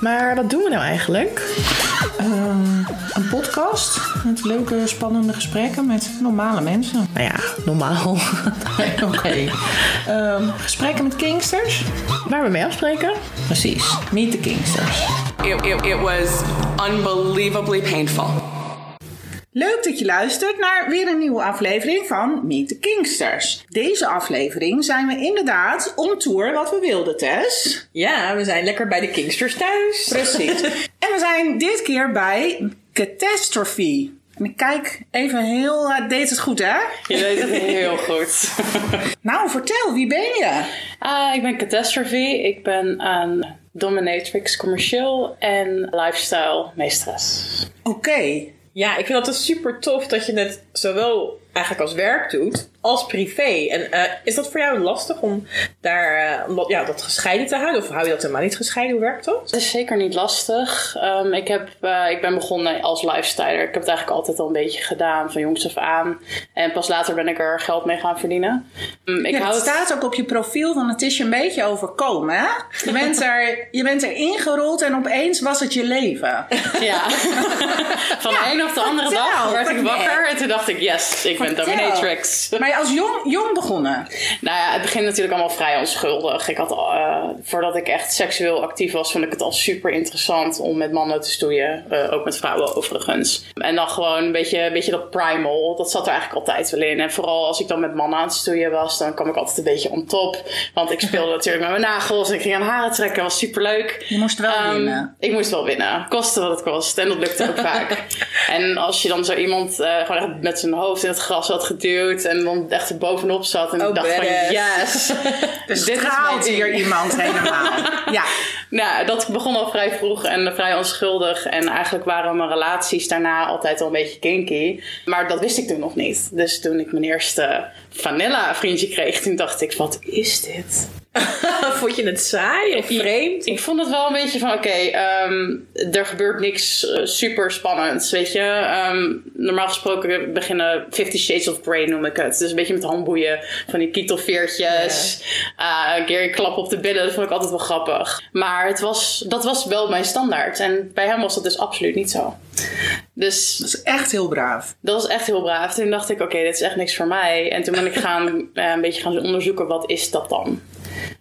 Maar wat doen we nou eigenlijk? Ehm, een podcast met leuke, spannende gesprekken met normale mensen. Nou ja, normaal. Oké. Ehm, gesprekken met Kingsters? Waar we mee afspreken? Precies, meet the Kingsters. It, it, it was unbelievably painful. Leuk dat je luistert naar weer een nieuwe aflevering van Meet the Kingsters. Deze aflevering zijn we inderdaad on tour wat we wilden, Tess. Ja, we zijn lekker bij de Kingsters thuis. Precies. en we zijn dit keer bij Catastrophe. En ik kijk even heel... Uh, deed het goed, hè? Je weet het heel goed. nou, vertel, wie ben je? Uh, ik ben Catastrophe. Ik ben een dominatrix commercieel en lifestyle meesteres. Oké. Ja, ik vind dat super tof dat je het zowel eigenlijk als werk doet als privé. En uh, is dat voor jou lastig om daar uh, ja, dat gescheiden te houden? Of hou je dat helemaal niet gescheiden? Hoe werkt dat? Het is zeker niet lastig. Um, ik, heb, uh, ik ben begonnen als lifestyler. Ik heb het eigenlijk altijd al een beetje gedaan, van jongs af aan. En pas later ben ik er geld mee gaan verdienen. Um, ik ja, hou het staat ook op je profiel van het is je een beetje overkomen. Hè? Je, bent er, je bent er ingerold en opeens was het je leven. Ja, van ja, de een of de andere dag werd ik wakker. En toen dacht ik, yes, ik ben dominatrix. Als jong, jong begonnen? Nou ja, het begint natuurlijk allemaal vrij onschuldig. Ik had, uh, voordat ik echt seksueel actief was, vond ik het al super interessant om met mannen te stoeien. Uh, ook met vrouwen overigens. En dan gewoon een beetje, een beetje dat primal, dat zat er eigenlijk altijd wel in. En vooral als ik dan met mannen aan het stoeien was, dan kwam ik altijd een beetje on top. Want ik speelde natuurlijk met mijn nagels en ik ging aan haren trekken. was super leuk. Je moest wel um, winnen. Ik moest wel winnen. Koste wat het kost. En dat lukte ook vaak. En als je dan zo iemand uh, gewoon echt met zijn hoofd in het gras had geduwd en dan echt er bovenop zat. En oh, ik dacht van, yes. dus dit straalt hier iemand helemaal. ja. Nou, dat begon al vrij vroeg en vrij onschuldig. En eigenlijk waren mijn relaties daarna altijd al een beetje kinky. Maar dat wist ik toen nog niet. Dus toen ik mijn eerste vanilla vriendje kreeg, toen dacht ik, wat is dit? vond je het saai of vreemd? Ik, ik vond het wel een beetje van, oké, okay, um, er gebeurt niks uh, super spannends, weet je. Um, normaal gesproken beginnen Fifty Shades of Grey noem ik het. Dus een beetje met handboeien van die kietelveertjes. Yeah. Uh, Gary klap op de billen, dat vond ik altijd wel grappig. Maar het was, dat was wel mijn standaard. En bij hem was dat dus absoluut niet zo. Dus, dat is echt heel braaf. Dat was echt heel braaf. Toen dacht ik, oké, okay, dit is echt niks voor mij. En toen ben ik gaan, uh, een beetje gaan onderzoeken, wat is dat dan?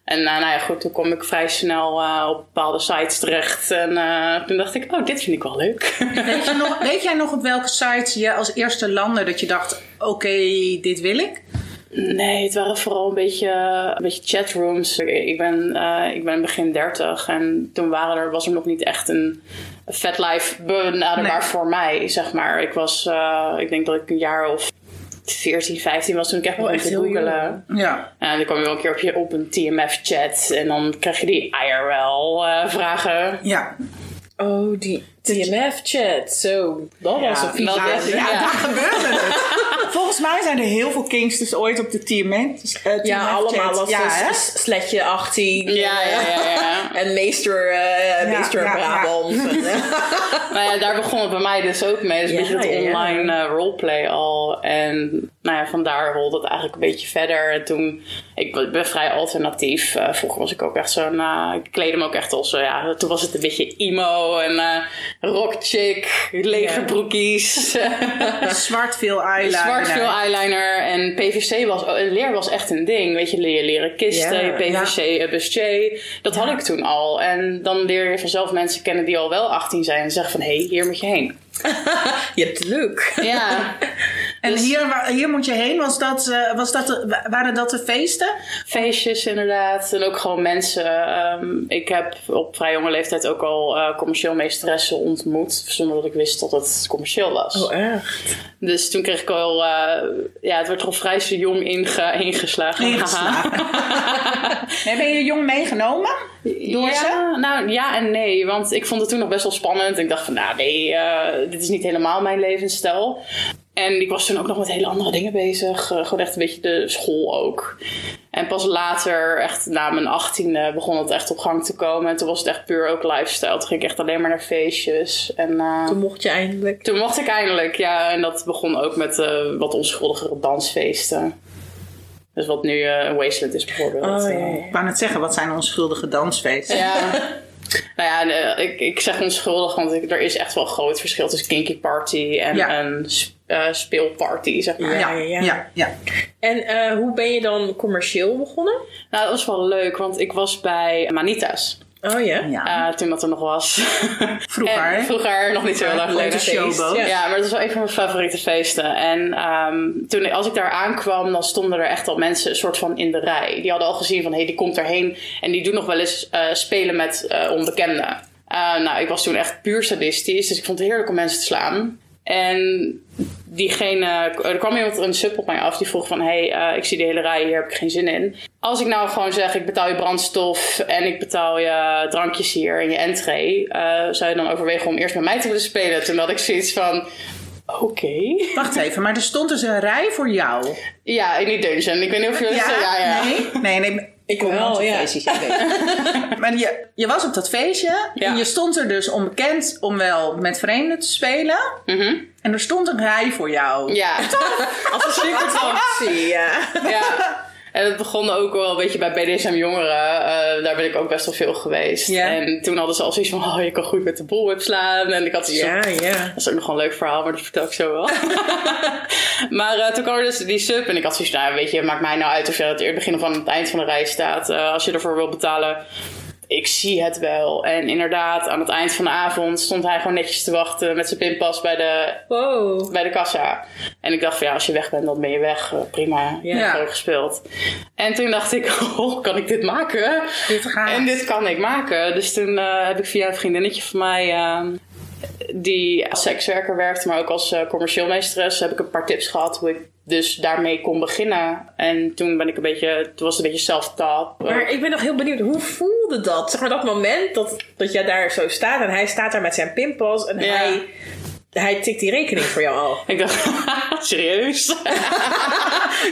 En uh, nou ja, goed, toen kom ik vrij snel uh, op bepaalde sites terecht. En uh, toen dacht ik, oh, dit vind ik wel leuk. Weet, je nog, weet jij nog op welke sites je als eerste landde dat je dacht, oké, okay, dit wil ik? Nee, het waren vooral een beetje, een beetje chatrooms. Ik ben, uh, ik ben begin 30 en toen waren er, was er nog niet echt een vet life benaderbaar nee. voor mij, zeg maar. Ik was, uh, ik denk dat ik een jaar of 14, 15 was toen ik echt begon te googelen. Ja. En dan kwam je wel een keer op, je, op een TMF-chat en dan krijg je die IRL-vragen. Uh, ja. Oh, die TMF-chat. Zo, dat was een vies. Ja, ja, ja, daar gebeurde het. Volgens mij zijn er heel veel Kingsters ooit op de TMF. Uh, ja, allemaal was ja, dus sletje 18. Ja, ja, ja. ja. en meester, uh, meester Brabant. nou ja, daar begon het bij mij dus ook mee. Dus een beetje dat online uh, roleplay al. En nou ja, vandaar rolde het eigenlijk een beetje verder. En toen, ik ben vrij alternatief. Uh, vroeger was ik ook echt zo'n, uh, ik kleedde me ook echt als, uh, ja, toen was het een beetje emo en rock chick, lege broekies. Zwart veel eyeliner. Zwart veel eyeliner. En PVC was, leer was echt een ding. Weet je, leer leren kisten. PVC, ja. bustier. Dat ja. had ik toen al. En dan leer je vanzelf mensen kennen die al wel 18 zijn en zeggen van, hé, hey, hier moet je heen. je hebt het leuk. Ja. en dus, hier, hier moet je heen. Was dat, uh, was dat de, waren dat de feesten? Feestjes inderdaad. En ook gewoon mensen. Um, ik heb op vrij jonge leeftijd ook al uh, commercieel meesteressen ontmoet. Zonder dat ik wist dat het commercieel was. Oh, echt? Dus toen kreeg ik al... Uh, ja, het werd al vrij zo jong inge, ingeslagen. ingeslagen. nee, ben je jong meegenomen? Door ja, ze? Nou, ja en nee. Want ik vond het toen nog best wel spannend. Ik dacht van, nou nee, dit is niet helemaal mijn levensstijl. En ik was toen ook nog met hele andere dingen bezig. Uh, gewoon echt een beetje de school ook. En pas later, echt na mijn achttiende, begon het echt op gang te komen. En toen was het echt puur ook lifestyle. Toen ging ik echt alleen maar naar feestjes. En, uh, toen mocht je eindelijk? Toen mocht ik eindelijk, ja. En dat begon ook met uh, wat onschuldigere dansfeesten. Dus wat nu een wasteland is bijvoorbeeld. Oh, ja, ja. Ik wou net zeggen, wat zijn onschuldige dansfeesten? Ja. Nou ja, eh, ik, ik zeg onschuldig, want ik, er is echt wel een groot verschil tussen kinky party en Ja. een sp- eh, speelparty, zeg maar. Ja, ja, ja, ja. ja. En eh, hoe ben je dan commercieel begonnen? Nou, dat was wel leuk, want ik was bij Manitas. Oh ja? Ja. eh, toen dat er nog was. Vroeger. En vroeger, nog niet zo heel lang geleden. showboat. Ja. Maar dat is wel een van mijn favoriete feesten. En ehm, toen, als ik daar aankwam, dan stonden er echt al mensen een soort van in de rij. Die hadden al gezien van, hé, hey, die komt erheen. En die doen nog wel eens eh, spelen met eh, onbekenden. Eh, nou, ik was toen echt puur sadistisch. Dus ik vond het heerlijk om mensen te slaan. En diegene, er kwam iemand een sub op mij af die vroeg van... hé, hey, eh, ik zie de hele rij, hier heb ik geen zin in. Als ik nou gewoon zeg, ik betaal je brandstof... en ik betaal je drankjes hier en je entree... eh, zou je dan overwegen om eerst met mij te willen spelen? Toen had ik zoiets van... Oké. Wacht even, maar er stond dus een rij voor jou. Ja, in die dungeon. Ik weet niet of jullie... Ja? ja, ja. Nee? Nee, nee. Ik kom wel, ja. feestjes, maar je, je was op dat feestje Ja. en je stond er dus onbekend om wel met vreemden te spelen. Mhm. En er stond een rij voor jou. Ja. Als een super Zie ja. Ja. En het begon ook wel een beetje bij BDSM jongeren. Eh, daar ben ik ook best wel veel geweest. En toen hadden ze al zoiets van, oh, je kan goed met de bullwhip slaan. En ik had zoiets van, ja. Dat is ook nog wel een leuk verhaal, maar dat vertel ik zo wel. maar eh, toen kwam er dus die sub en ik had zoiets van, nou, weet je, maakt mij nou uit of je aan het begin of aan het eind van de rij staat. Eh, als je ervoor wil betalen, ik zie het wel. En inderdaad, aan het eind van de avond stond hij gewoon netjes te wachten met zijn pinpas bij de, Wow. bij de kassa. En ik dacht van, ja, als je weg bent, dan ben je weg. Eh, prima, Ja. leuk gespeeld. En toen dacht ik, oh, kan ik dit maken? Dit gaat. En dit kan ik maken. Dus toen eh, heb ik via een vriendinnetje van mij... ehm, die als sekswerker werkte, maar ook als eh, commercieel meesteres... heb ik een paar tips gehad hoe ik dus daarmee kon beginnen. En toen ben ik een beetje... Toen was het een beetje self-taught. Maar ik ben nog heel benieuwd, hoe voelde dat? Zeg maar dat moment dat, dat jij daar zo staat en hij staat daar met zijn pinpas en Ja. hij, hij tikt die rekening voor jou al. Ik dacht, serieus?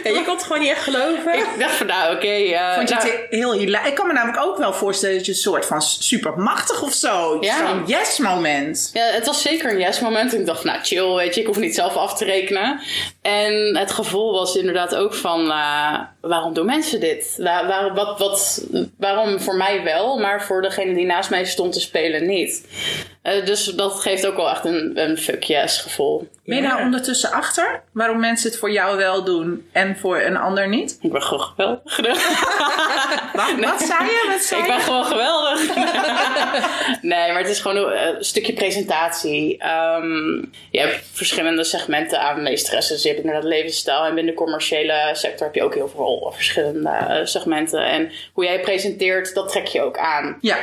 Ja, je kon het gewoon niet echt geloven. ik dacht van, nou oké. eh, Vond je nou, het heel hila- Ik kan me namelijk ook wel voorstellen dat je een soort van supermachtig of zo. Ja. Zo'n yes moment. Ja, het was zeker een yes moment. En ik dacht, nou chill, weet je, ik hoef niet zelf af te rekenen. En het gevoel was inderdaad ook van, eh, waarom doen mensen dit? Waar, waar- wat, wat, waarom voor mij wel, maar voor degene die naast mij stond te spelen niet? Eh, dus dat geeft ook wel echt een, een fuck yes gevoel. Ben je Ja. daar ondertussen achter? Waarom mensen het voor jou wel doen en voor een ander niet? Ik ben gewoon geweldig. Wat, wat zei je? Wat zei Ik ben je? gewoon geweldig. nee, maar het is gewoon een, een stukje presentatie. Ehm, je hebt verschillende segmenten aan meesteressen. Hebt inderdaad levensstijl. En binnen de commerciële sector heb je ook heel veel verschillende eh, segmenten. En hoe jij presenteert, dat trek je ook aan. Ja.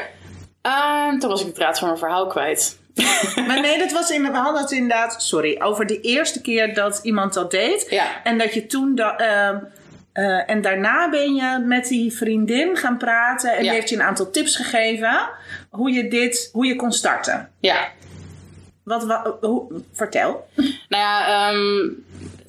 Ehm, toen was ik de draad van mijn verhaal kwijt. Maar nee, dat was in, we hadden het inderdaad, sorry, over de eerste keer dat iemand dat deed. Ja. En dat je toen, da, ehm, eh, en daarna ben je met die vriendin gaan praten en die heeft je een aantal tips gegeven hoe je dit, hoe je kon starten. Ja, Wat, wa- hoe, vertel. Nou ja, ehm,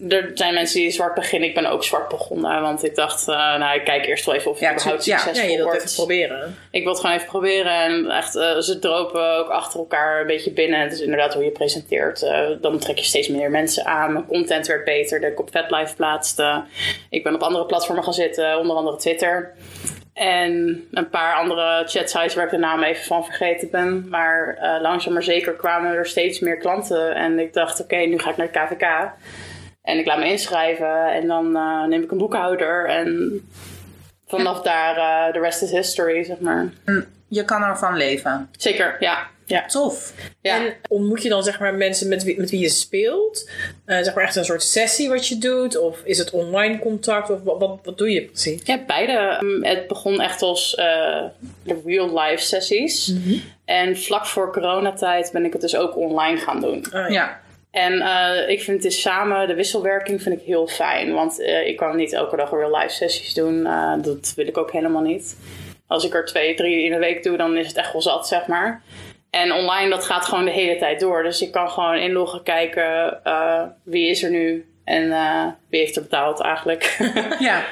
er zijn mensen die zwart beginnen. Ik ben ook zwart begonnen. Want ik dacht, eh, nou, ik kijk eerst wel even of het Ja, überhaupt succesvol Ja, je wilt wordt. even proberen. Ik wil het gewoon even proberen. En echt, eh, ze dropen ook achter elkaar een beetje binnen. Het is inderdaad hoe je presenteert. Eh, dan trek je steeds meer mensen aan. Mijn content werd beter. Dat ik op VetLife plaatste. Ik ben op andere platformen gaan zitten. Onder andere Twitter. En een paar andere chatsites waar ik de naam even van vergeten ben. Maar langzaam maar zeker kwamen er steeds meer klanten. En ik dacht, oké, nu ga ik naar het KVK. En ik laat me inschrijven. En dan eh, neem ik een boekhouder. En vanaf daar, eh, de rest is history, zeg maar. Je kan ervan leven. Zeker, ja. Ja. Tof. ja. En ontmoet je dan zeg maar mensen met wie, met wie je speelt? Eh, zeg maar echt een soort sessie wat je doet? Of is het online contact? Of wat, wat, wat doe je precies? Ja, beide. Um, Het begon echt als de real-life sessies. En vlak voor coronatijd ben ik het dus ook online gaan doen. Ah, Ja. En eh, ik vind het samen, de wisselwerking vind ik heel fijn. Want eh, ik kan niet elke dag real-life sessies doen. Eh, dat wil ik ook helemaal niet. Als ik er twee, drie in de week doe, dan is het echt wel zat, zeg maar. En online, dat gaat gewoon de hele tijd door. Dus ik kan gewoon inloggen, kijken wie is er nu en wie heeft er betaald eigenlijk. Ja.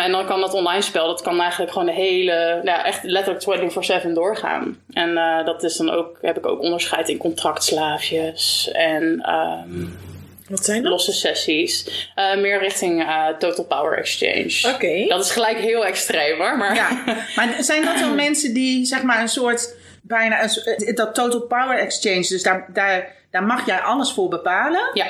En dan kan dat online spel, dat kan eigenlijk gewoon de hele, ja, echt letterlijk 24-7 doorgaan. En eh, dat is dan ook, heb ik ook onderscheid in contractslaafjes en ehm, Wat zijn dat? losse sessies. Eh, meer richting eh, Total Power Exchange. Oké. Dat is gelijk heel extreem hoor, maar ja. Maar zijn dat dan mensen die zeg maar een soort bijna een, dat total power exchange. Dus daar, daar, daar mag jij alles voor bepalen. Ja.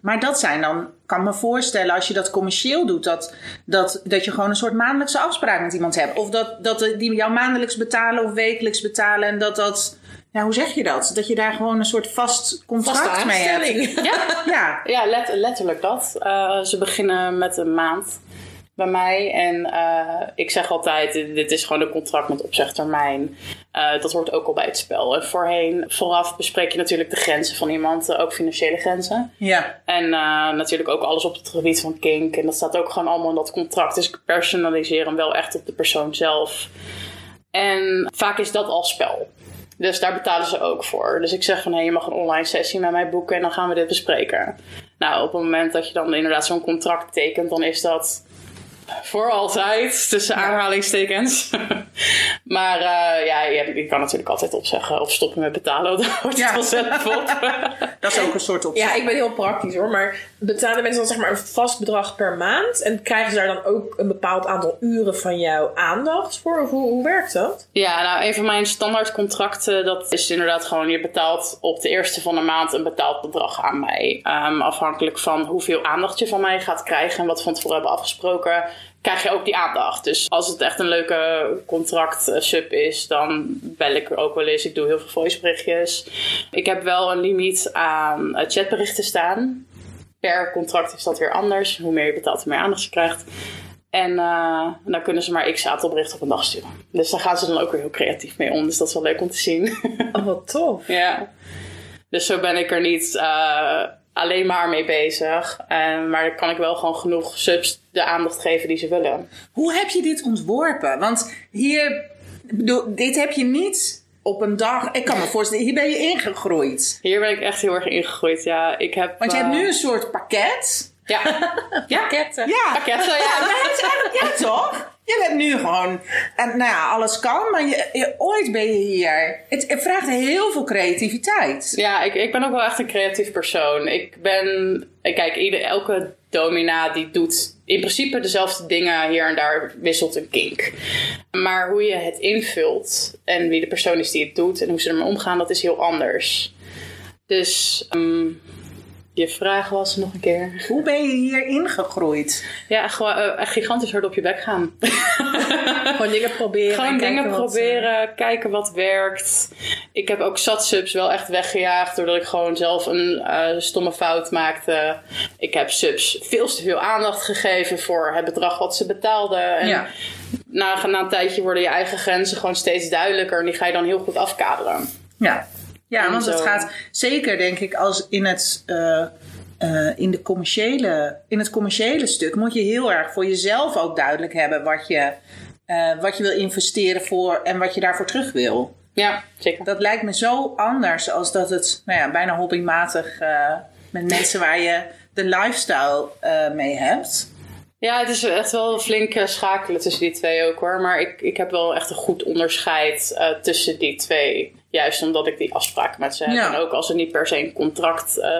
Maar dat zijn dan, kan me voorstellen, als je dat commercieel doet, dat, dat, dat je gewoon een soort maandelijkse afspraak met iemand hebt. Of dat, dat die jou maandelijks betalen of wekelijks betalen. En dat dat, ja, hoe zeg je dat? Dat je daar gewoon een soort vast contract mee hebt. Ja, Ja, ja let- letterlijk dat. Eh, ze beginnen met een maand bij mij. En eh, ik zeg altijd, dit is gewoon een contract met opzegtermijn. Eh, dat hoort ook al bij het spel. En voorheen, vooraf bespreek je natuurlijk de grenzen van iemand. eh, ook financiële grenzen. ja, En natuurlijk ook alles op het gebied van kink. En dat staat ook gewoon allemaal in dat contract. Dus ik personaliseer hem wel echt op de persoon zelf. En vaak is dat al spel. Dus daar betalen ze ook voor. Dus ik zeg van, hé, je mag een online sessie met mij boeken en dan gaan we dit bespreken. Nou, op het moment dat je dan inderdaad zo'n contract tekent, dan is dat voor altijd, tussen aanhalingstekens. maar eh, ja, je, je kan natuurlijk altijd opzeggen of stoppen met betalen. Dan houdt Ja. het vanzelf op. dat is ook een soort op. Ja, ik ben heel praktisch hoor. Maar betalen mensen dan zeg maar een vast bedrag per maand? En krijgen ze daar dan ook een bepaald aantal uren van jouw aandacht voor? Of hoe, hoe werkt dat? Ja, nou, een van mijn standaardcontracten, dat is inderdaad gewoon, je betaalt op de eerste van de maand een bepaald bedrag aan mij. Ehm, afhankelijk van hoeveel aandacht je van mij gaat krijgen en wat we van tevoren hebben afgesproken, krijg je ook die aandacht. Dus als het echt een leuke contract sub is, dan bel ik ook wel eens. Ik doe heel veel voiceberichtjes. Ik heb wel een limiet aan eh, chatberichten staan. Per contract is dat weer anders. Hoe meer je betaalt, hoe meer aandacht je krijgt. En eh, dan kunnen ze maar x aantal berichten op een dag sturen. Dus daar gaan ze dan ook weer heel creatief mee om. Dus dat is wel leuk om te zien. Oh, wat tof. ja. Dus zo ben ik er niet eh, alleen maar mee bezig. Maar kan ik wel gewoon genoeg subs de aandacht geven die ze willen. Hoe heb je dit ontworpen? Want hier, bedoel, dit heb je niet op een dag. Ik kan me voorstellen, hier ben je ingegroeid. Hier ben ik echt heel erg ingegroeid. Ja, ik heb... Want je hebt eh, nu een soort pakket. Ja, ja. Pakketten. Ja, pakketten, ja. ja toch? Je bent nu gewoon, en nou ja, alles kan, maar je, ooit ben je hier. Het, het vraagt heel veel creativiteit. Ja, ik, ik ben ook wel echt een creatief persoon. Ik ben... Kijk, ieder, elke domina die doet in principe dezelfde dingen hier en daar wisselt een kink. Maar hoe je het invult en wie de persoon is die het doet en hoe ze ermee omgaan, dat is heel anders. Dus ehm, je vraag was nog een keer. Hoe ben je hier ingegroeid? Ja, gewoon eh, echt gigantisch hard op je bek gaan. Gewoon dingen proberen. Gewoon en dingen wat, proberen, kijken wat werkt. Ik heb ook subs wel echt weggejaagd doordat ik gewoon zelf een eh, stomme fout maakte. Ik heb subs veel te veel aandacht gegeven voor het bedrag wat ze betaalden. En Ja. na, na een tijdje worden je eigen grenzen gewoon steeds duidelijker en die ga je dan heel goed afkaderen. Ja, ja En want het gaat zeker, denk ik, als in het, eh, eh, in, de commerciële, in het commerciële stuk moet je heel erg voor jezelf ook duidelijk hebben wat je, eh, wat je wil investeren voor en wat je daarvoor terug wil. Ja, zeker. Dat lijkt me zo anders als dat het nou ja, bijna hobbymatig met mensen waar je de lifestyle mee hebt. Ja, het is echt wel flink schakelen tussen die twee ook hoor. Maar ik, ik heb wel echt een goed onderscheid eh, tussen die twee. Juist omdat ik die afspraken met ze heb. Ja. En ook als er niet per se een contract eh,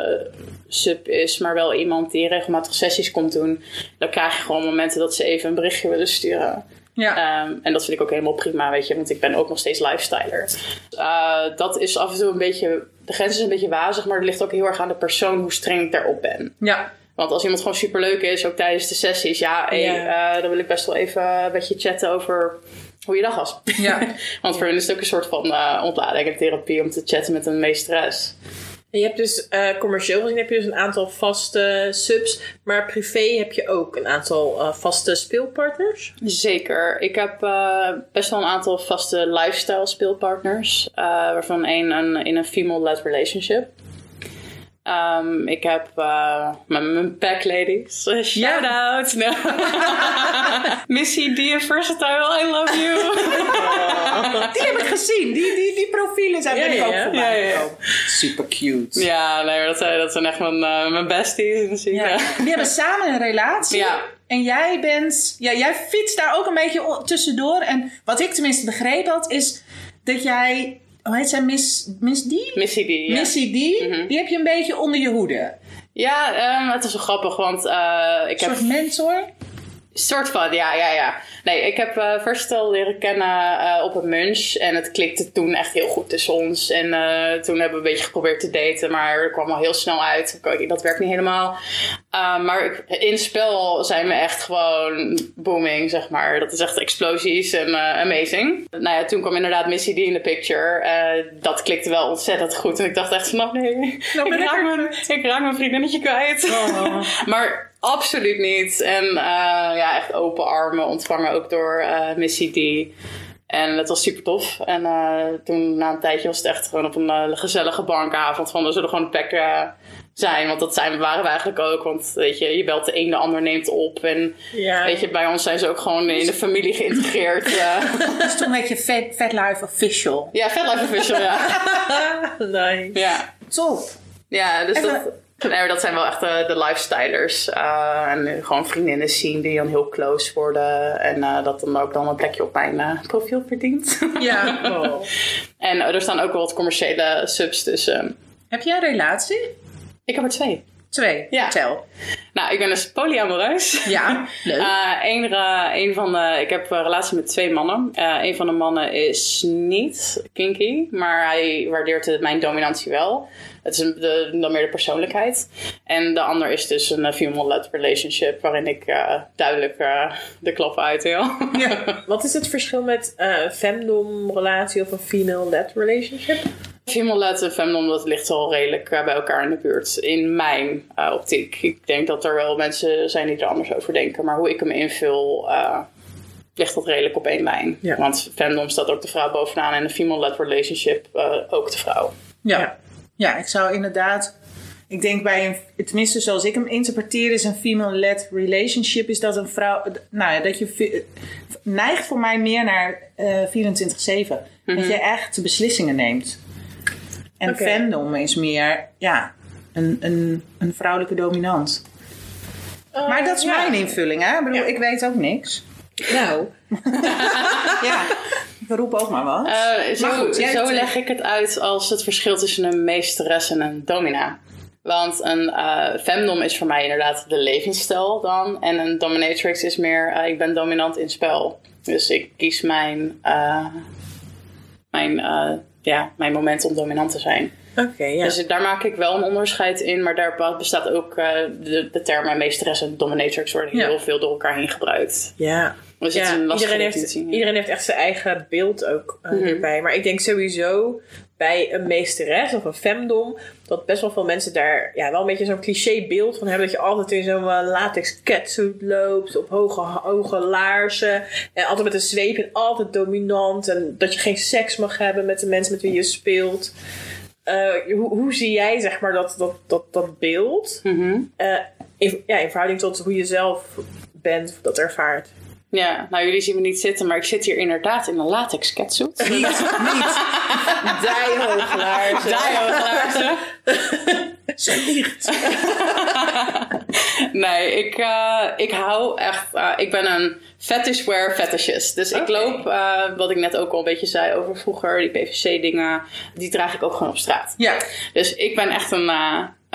sub is, maar wel iemand die regelmatig sessies komt doen. Dan krijg je gewoon momenten dat ze even een berichtje willen sturen. Ja, Ehm, en dat vind ik ook helemaal prima, weet je. Want ik ben ook nog steeds lifestyler. Eh, dat is af en toe een beetje... De grens is een beetje wazig, maar het ligt ook heel erg aan de persoon hoe streng ik daarop ben. ja. Want als iemand gewoon superleuk is, ook tijdens de sessies, ja, hey, eh, dan wil ik best wel even met je chatten over hoe je dag was. Ja. Want voor hen is het ook een soort van eh, ontlading en therapie om te chatten met een meesteres. En je hebt dus eh, commercieel gezien heb je dus een aantal vaste subs, maar privé heb je ook een aantal vaste speelpartners. Zeker. Ik heb best wel een aantal vaste lifestyle speelpartners. waarvan één een, in een female-led relationship. Ehm, ik heb eh, mijn, mijn pack ladies. Eh, Shout out. No. Missy D. Versatile, I love you. Die heb ik gezien. Die, die, die profielen zijn ben ik ook voorbij gekomen. Super cute. Ja, nee, dat zijn, dat zijn echt mijn, eh, mijn besties. Misschien. Ja. Die hebben samen een relatie. Ja. En jij bent... Ja, jij fietst daar ook een beetje tussendoor. En wat ik tenminste begrepen had, is dat jij... Hoe heet zij? Miss, Miss D? Missy D. Ja, Missy D. Mhm. Die heb je een beetje onder je hoede. ja ehm, het is wel grappig, want eh, ik Een heb soort mentor. Soort van, ja, ja, ja. Nee, ik heb uh, Verstel leren kennen uh, op een munch. En het klikte toen echt heel goed tussen ons. En uh, toen hebben we een beetje geprobeerd te daten. Maar er kwam al heel snel uit. Dat werkt niet helemaal. maar in spel zijn we echt gewoon booming, zeg maar. Dat is echt explosies en amazing. Nou ja, toen kwam inderdaad Missy D in de picture. dat klikte wel ontzettend goed. En ik dacht echt van, oh nee, nou ik, raak mijn, ik raak mijn vriendinnetje kwijt. Oh. maar Absoluut niet. En uh, ja, echt open armen ontvangen ook door uh, Missy D. En het was super tof. En uh, toen na een tijdje was het echt gewoon op een gezellige bankavond. Van we zullen gewoon pack zijn. Want dat zijn, waren we eigenlijk ook. Want weet je, je belt de een, de ander neemt op. En ja. weet je, bij ons zijn ze ook gewoon in de familie geïntegreerd. dus toen werd je Fat, Fat Life Official. Ja, Fat Life Official, ja. nice. Ja. Top. Ja, dus dat... Nee, dat zijn wel echt de, de lifestylers. Uh, en gewoon vriendinnen zien die dan heel close worden. En uh, dat dan ook dan een plekje op mijn uh, profiel verdient. Ja. Oh. en er staan ook wel wat commerciële subs tussen. Heb jij een relatie? Ik heb er twee. Twee? Ja. Vertel. Nou, ik ben dus polyamoreus. Ja, leuk. een, een van de, ik heb een relatie met twee mannen. een van de mannen is niet kinky, maar hij waardeert mijn dominantie wel. Het is de, dan meer de persoonlijkheid. En de ander is dus een female-led relationship, waarin ik uh, duidelijk uh, de klap uitdeel. Ja. Wat is het verschil met uh, femdom-relatie of een female-led relationship? Female-led en femdom, dat ligt al redelijk bij elkaar in de buurt. In mijn optiek. Ik denk dat er wel mensen zijn die er anders over denken. Maar hoe ik hem invul, ligt dat redelijk op één lijn. Ja. Want femdom staat ook de vrouw bovenaan en een female-led relationship ook de vrouw. ja. ja. Ja, ik zou inderdaad. Ik denk bij een, tenminste zoals ik hem interpreteer, is een female-led relationship, is dat een vrouw, nou ja, dat je neigt voor mij meer naar uh, eh, 24-7. Dat mhm. je echt beslissingen neemt. En okay. fandom is meer, ja, een, een, een vrouwelijke dominant. Uh, maar dat is mijn invulling, hè? Ik bedoel, ik weet ook niks. Nou. ja. Roep ook maar wat. Uh, zo, goed, zo leg ik het uit als het verschil tussen een meesteres en een domina. Want een uh, femdom is voor mij inderdaad de levensstijl dan. En een dominatrix is meer, uh, ik ben dominant in spel. Dus ik kies mijn, mijn, ja, mijn moment om dominant te zijn. Oké, ja. Dus daar maak ik wel een onderscheid in. Maar daar bestaat ook de, de termen meesteres en dominatrix worden heel veel door elkaar heen gebruikt. Ja. Dus ja, iedereen, heeft, iedereen heeft echt zijn eigen beeld ook uh, hierbij. Maar ik denk sowieso bij een meesteres of een femdom... dat best wel veel mensen daar ja, wel een beetje zo'n cliché beeld van hebben... dat je altijd in zo'n uh, latex catsuit loopt... op hoge, hoge laarzen... en altijd met een zweep en altijd dominant... en dat je geen seks mag hebben met de mensen met wie je speelt... Uh, hoe, hoe, zie jij zeg maar dat, dat, dat, dat beeld? Mm in, ja, in verhouding tot hoe je zelf bent dat ervaart? Ja, nou jullie zien me niet zitten, maar ik zit hier inderdaad in een latex catsuit. Niet, niet. Dijhooglaarzen. Dijhooglaarzen. Ze liegt. nee, ik, uh, ik hou echt... Uh, ik ben een fetishwear fetishist. Dus ik loop, uh, wat ik net ook al een beetje zei over vroeger, die PVC dingen, die draag ik ook gewoon op straat. Ja. Dus ik ben echt een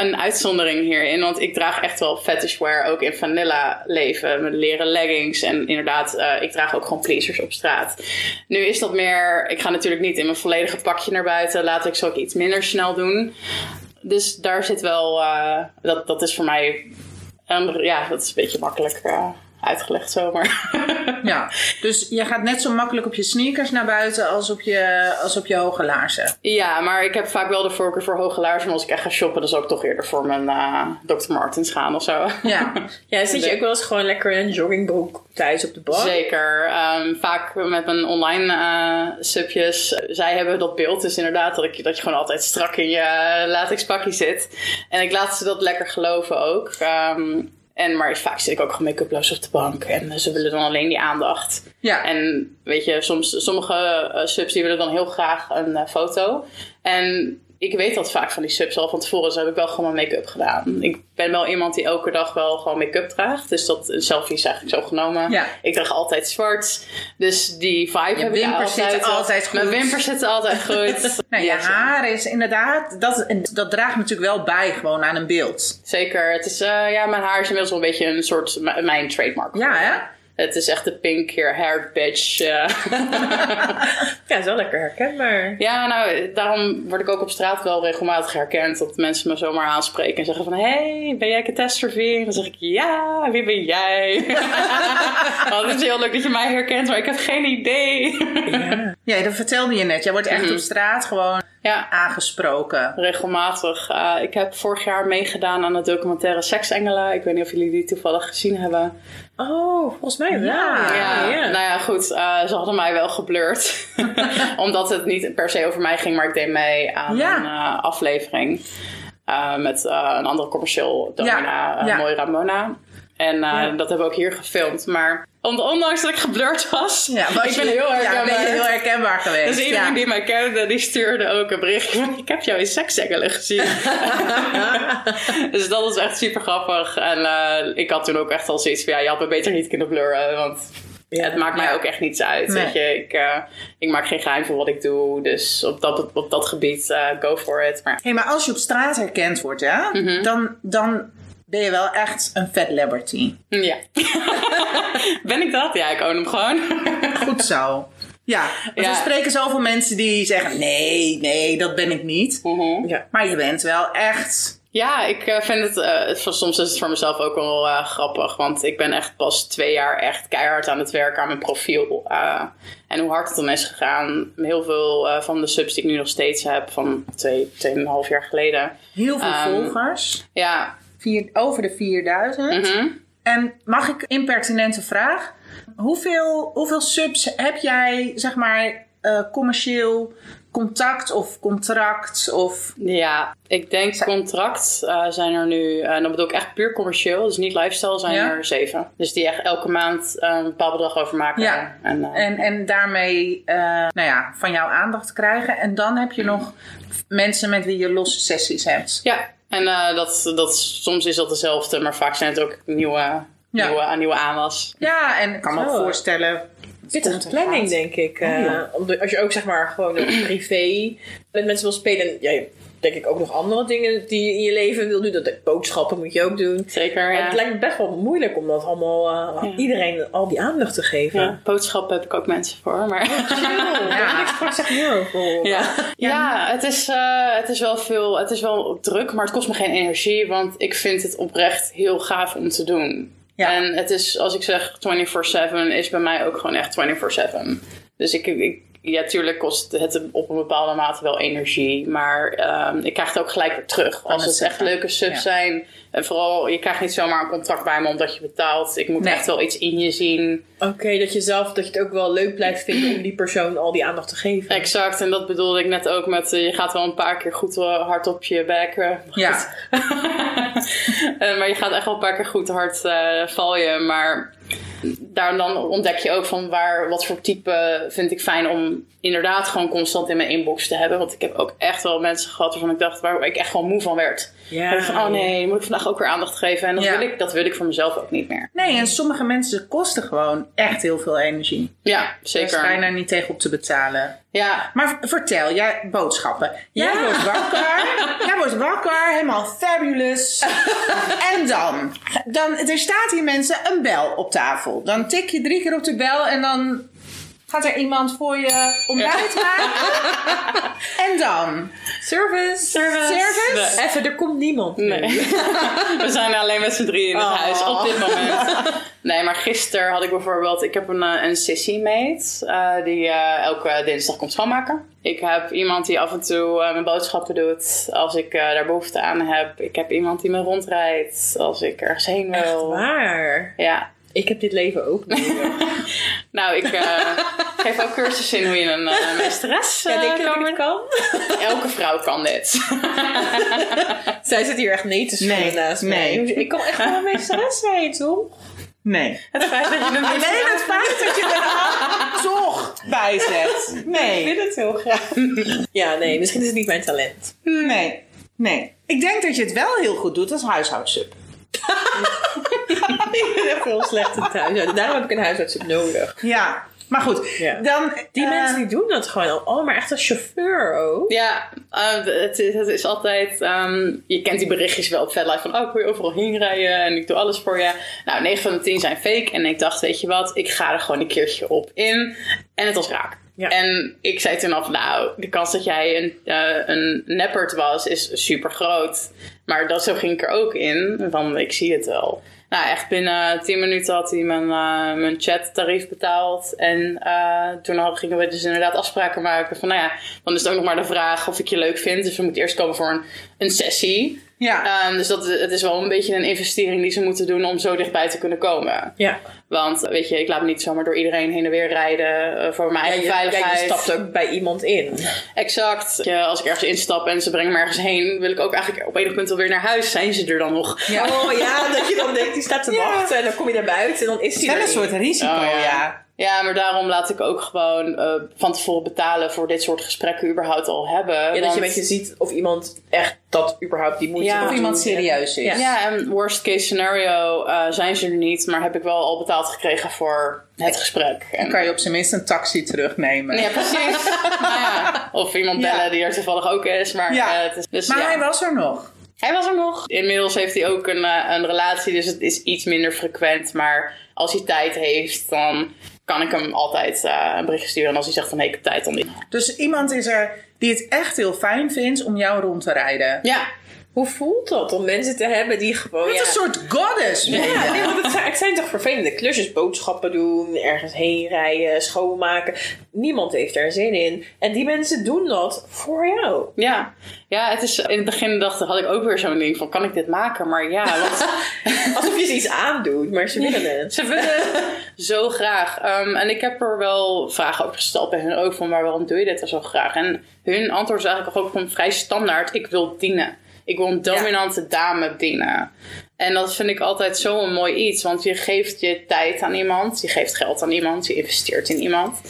een uitzondering hierin. Want ik draag echt wel fetishwear ook in vanilla leven. Met leren leggings. En inderdaad, uh, ik draag ook gewoon pleasers op straat. Nu is dat meer... Ik ga natuurlijk niet in mijn volledige pakje naar buiten. Laat ik zo ook iets minder snel doen. Dus daar zit wel... Uh, dat, dat is voor mij... Ja, dat is een beetje makkelijk... Uh, uitgelegd zomaar. ja, dus je gaat net zo makkelijk op je sneakers naar buiten als op je, als op je hoge laarzen. Ja, maar ik heb vaak wel de voorkeur voor hoge laarzen. Maar als ik echt ga shoppen, dan zal ik toch eerder voor mijn uh, Dr. Martens gaan of zo. Ja, ja zit je ook wel eens gewoon lekker in een joggingbroek thuis op de bank? Zeker. Um, vaak met mijn online uh, subjes. Zij hebben dat beeld dus inderdaad dat, ik, dat je gewoon altijd strak in je latex pakje zit. En ik laat ze dat lekker geloven ook. Um, en, maar vaak zit ik ook gewoon make-uploos op de bank. En ze willen dan alleen die aandacht. Ja. En weet je, soms, sommige uh, subs die willen dan heel graag een uh, foto. En ik weet dat vaak van die subs al van tevoren. Dus heb ik wel gewoon mijn make-up gedaan. Ik ben wel iemand die elke dag wel gewoon make-up draagt. Dus dat een selfie is eigenlijk zo genomen. Ja. Ik draag altijd zwart. Dus die vibe heb ik wimpers altijd. zitten altijd goed. Mijn wimpers zitten altijd goed. Nou, je haar is inderdaad, dat, dat draagt natuurlijk wel bij gewoon aan een beeld. Zeker. Het is, eh, ja, mijn haar is inmiddels wel een beetje een soort mijn trademark. Ja, hè? Het is echt de pink hair, hair bitch. eh. Ja, is wel lekker herkenbaar. ja, nou, daarom word ik ook op straat wel regelmatig herkend. Dat mensen me zomaar aanspreken en zeggen van... Hey, ben jij catastrophe? Dan zeg ik, ja, wie ben jij? Want het is heel leuk dat je mij herkent, maar ik heb geen idee. Ja, dat vertelde je net. Jij wordt echt op straat gewoon ja, aangesproken. regelmatig. Eh, ik heb vorig jaar meegedaan aan de documentaire Seksengelen. Ik weet niet of jullie die toevallig gezien hebben. Oh, volgens mij wel. Ja, Ja, ja. Nou ja, goed. eh, ze hadden mij wel geblurred. Omdat het niet per se over mij ging, maar ik deed mee aan Ja. een eh, aflevering. eh, met eh, een andere commercieel domina. Mooi Ramona. En eh, Ja. dat hebben we ook hier gefilmd. Maar on- ondanks dat ik geblurred was, Ja, was ik ben je- heel ja, herkenbaar. ben je heel herkenbaar geweest. Dus iedereen ja. die mij kende, die stuurde ook een berichtje van... Ik heb jou in seksengelen gezien. dus dat was echt super grappig. En eh, ik had toen ook echt al zoiets van... Ja, je had me beter niet kunnen blurren. Want het maakt mij Ja. ook echt niets uit. Nee. Weet je, ik, eh, ik maak geen geheim van wat ik doe. Dus op dat, op dat gebied, go for it. Maar Hey, maar als je op straat herkend wordt, ja, Mhm. dan, dan ben je wel echt een fat celebrity. ja. ben ik dat? Ja, ik own hem gewoon. Goed zo. Ja, want Ja. er spreken zoveel mensen die zeggen: nee, nee, dat ben ik niet. Mhm. Ja. Maar je bent wel echt. Ja, ik eh, vind het, eh, het- soms is het voor mezelf ook wel eh, grappig. Want ik ben echt pas twee jaar echt keihard aan het werken aan mijn profiel. Eh, en hoe hard het dan is gegaan. Heel veel eh, van de subs die ik nu nog steeds heb, van twee, tweeënhalf jaar geleden. Heel veel Ehm, volgers. Ja, Vier, over de 4000. mhm. En mag ik impertinente vraag? Hoeveel, hoeveel subs heb jij, zeg maar, eh, commercieel contact of contract? Of... ja, ik denk contract eh, zijn er nu, eh, en dan bedoel ik echt puur commercieel, dus niet lifestyle, zijn Ja. er zeven. Dus die echt elke maand een bepaald bedrag overmaken. Ja. En, En, en daarmee nou ja, van jou aandacht krijgen. En dan heb je nog mensen met wie je losse sessies hebt. Ja, en eh, dat, dat, soms is dat dezelfde, maar vaak zijn het ook nieuwe, Ja. nieuwe, nieuwe aanwas. Ja, en ik kan me ook Zo. voorstellen. Pittige komt en planning, gaat. denk ik. Oh, eh, ja. als je ook zeg maar gewoon een privé met mensen wil spelen. Ja, denk ik ook nog andere dingen die je in je leven wil doen. Dat boodschappen moet je ook doen. Zeker, En ja. Het lijkt me best wel moeilijk om dat allemaal eh, Ja. iedereen al die aandacht te geven. ja. Boodschappen heb ik ook mensen voor, maar... Ja, ik sprak zeg heel veel. Ja, ja het, is, eh, het is wel veel, het is wel druk, maar het kost me geen energie, want ik vind het oprecht heel gaaf om te doen. Ja. En het is, als ik zeg 24-7, is bij mij ook gewoon echt 24-7. Dus ik, ik, ja, tuurlijk kost het op een bepaalde mate wel energie, maar ehm, ik krijg het ook gelijk weer terug. Als het het echt leuke subs Ja. zijn, en vooral, je krijgt niet zomaar een contract bij me omdat je betaalt. Ik moet Nee. echt wel iets in je zien. Oké, dat je zelf dat je het ook wel leuk blijft vinden om die persoon al die aandacht te geven. Exact, en dat bedoelde ik net ook met eh, je gaat wel een paar keer goed eh, hard op je bek. eh, Ja. Eh, maar je gaat echt wel een paar keer goed hard eh, val je. Maar daar dan ontdek je ook van waar, wat voor type vind ik fijn om inderdaad gewoon constant in mijn inbox te hebben. Want ik heb ook echt wel mensen gehad waarvan ik dacht waar ik echt gewoon moe van werd. Ja. Van, oh nee, moet ik vandaag ook weer aandacht geven. En dat, Ja. wil, ik, dat wil ik voor mezelf ook niet meer. Nee, en sommige mensen kosten gewoon echt heel veel energie. Ja, Daar is zeker. bijna niet tegen op te betalen. Ja, Maar vertel, jij boodschappen. Jij Ja. wordt wakker. jij wordt wakker, helemaal fabulous. en dan, dan? Er staat hier mensen een bel op tafel. Dan tik je drie keer op de bel en dan gaat er iemand voor je ontbijt maken. en dan? Service. Service. Service? Nee. Even, er komt niemand. Nee. We zijn alleen met z'n drieën in het Oh. huis op dit moment. Nee, maar gisteren had ik bijvoorbeeld... Ik heb een, eh, een sissy-mate eh, die eh, elke dinsdag komt schoonmaken. Ik heb iemand die af en toe mijn boodschappen doet als ik daar behoefte aan heb. Ik heb iemand die me rondrijdt als ik ergens heen Echt wil. waar. Ja. Ik heb dit leven ook niet. Nou, ik eh, geef ook cursussen in hoe je een uh, meesteres ja, eh, denk je dat kan ik kan? Elke vrouw kan dit. Zij zit hier echt nee te schudden Nee, naast nee. mij. Ik kan echt wel een meesteres zijn, toch? Nee. Het feit dat je hem niet Alleen het feit dat je er toch bij zet. Ik Nee. vind het heel graag. ja, nee, misschien is het niet mijn talent. Nee. Nee. Ik denk dat je het wel heel goed doet als huishoudsup. ik ben echt heel slecht in thuis. Daarom heb ik een huisarts nodig. Ja. Maar goed, Ja. dan... Die eh, mensen die doen dat gewoon al. Oh, maar echt als chauffeur ook. Ja, eh, het, is, het is altijd. ehm, je kent die berichtjes wel op FetLife van. Oh, ik wil je overal heen rijden en ik doe alles voor je. Nou, 9 van de 10 zijn fake. En ik dacht, weet je wat, ik ga er gewoon een keertje op in. En het was raak. Ja. En ik zei toen af, nou, de kans dat jij een, eh een neppert was, is super groot. Maar dat, zo ging ik er ook in. Van, ik zie het wel. Nou, echt binnen 10 minuten had hij mijn, eh, mijn chattarief betaald. En eh, toen hadden, gingen we dus inderdaad afspraken maken. Van, nou ja, dan is het ook nog maar de vraag of ik je leuk vind. Dus we moeten eerst komen voor een, een sessie. Ja. Ehm, dus dat, het is wel een beetje een investering die ze moeten doen om zo dichtbij te kunnen komen. Ja. Want weet je, ik laat me niet zomaar door iedereen heen en weer rijden eh, voor mijn Ja, eigen je, ja, veiligheid. je stapt ook bij iemand in. Exact. Ja, als ik ergens instap en ze brengen me ergens heen, wil ik ook eigenlijk op enig punt wel weer naar huis. Zijn ze er dan nog? Ja. Oh ja, dat je dan denkt, die staat te Ja. wachten. En dan kom je naar buiten en dan is Het wel er een soort risico, Oh, ja. Ja. Maar daarom laat ik ook gewoon eh, van tevoren betalen voor dit soort gesprekken überhaupt al hebben. Ja, dat je een beetje ziet of iemand echt dat überhaupt die moeite Ja. Of iemand serieus is. Ja. Ja, en worst case scenario eh, zijn ze er niet, maar heb ik wel al betaald gekregen voor het gesprek. En, Dan kan je op zijn minst een taxi terugnemen. Ja, precies. nou ja, of iemand Ja. bellen die er toevallig ook is. Maar, Ja. eh, het is, dus, Maar ja. hij was er nog. Hij was er nog. Inmiddels heeft hij ook een, een relatie, dus het is iets minder frequent. Maar als hij tijd heeft, dan kan ik hem altijd eh, een bericht sturen. En als hij zegt van, nee, ik heb tijd, dan niet. Dus iemand is er die het echt heel fijn vindt om jou rond te rijden. Ja, Hoe voelt dat om mensen te hebben die gewoon... Ja, een soort goddess. je. Ja, nee, want het zijn, het zijn toch vervelende klusjes. Boodschappen doen, ergens heen rijden, schoonmaken. Niemand heeft daar zin in. En die mensen doen dat voor jou. ja. Ja, het is, in het begin dacht, had ik ook weer zo'n ding van, kan ik dit maken? Maar ja, want Alsof je ze iets aandoet, maar ze willen het. Ze willen zo graag. Ehm, en ik heb er wel vragen over gesteld bij hun ook van, maar waarom doe je dit dan zo graag? En hun antwoord is eigenlijk ook gewoon vrij standaard. Ik wil dienen. Ik wil een dominante dame dienen. En dat vind ik altijd zo'n mooi iets. Want je geeft je tijd aan iemand. Je geeft geld aan iemand. Je investeert in iemand.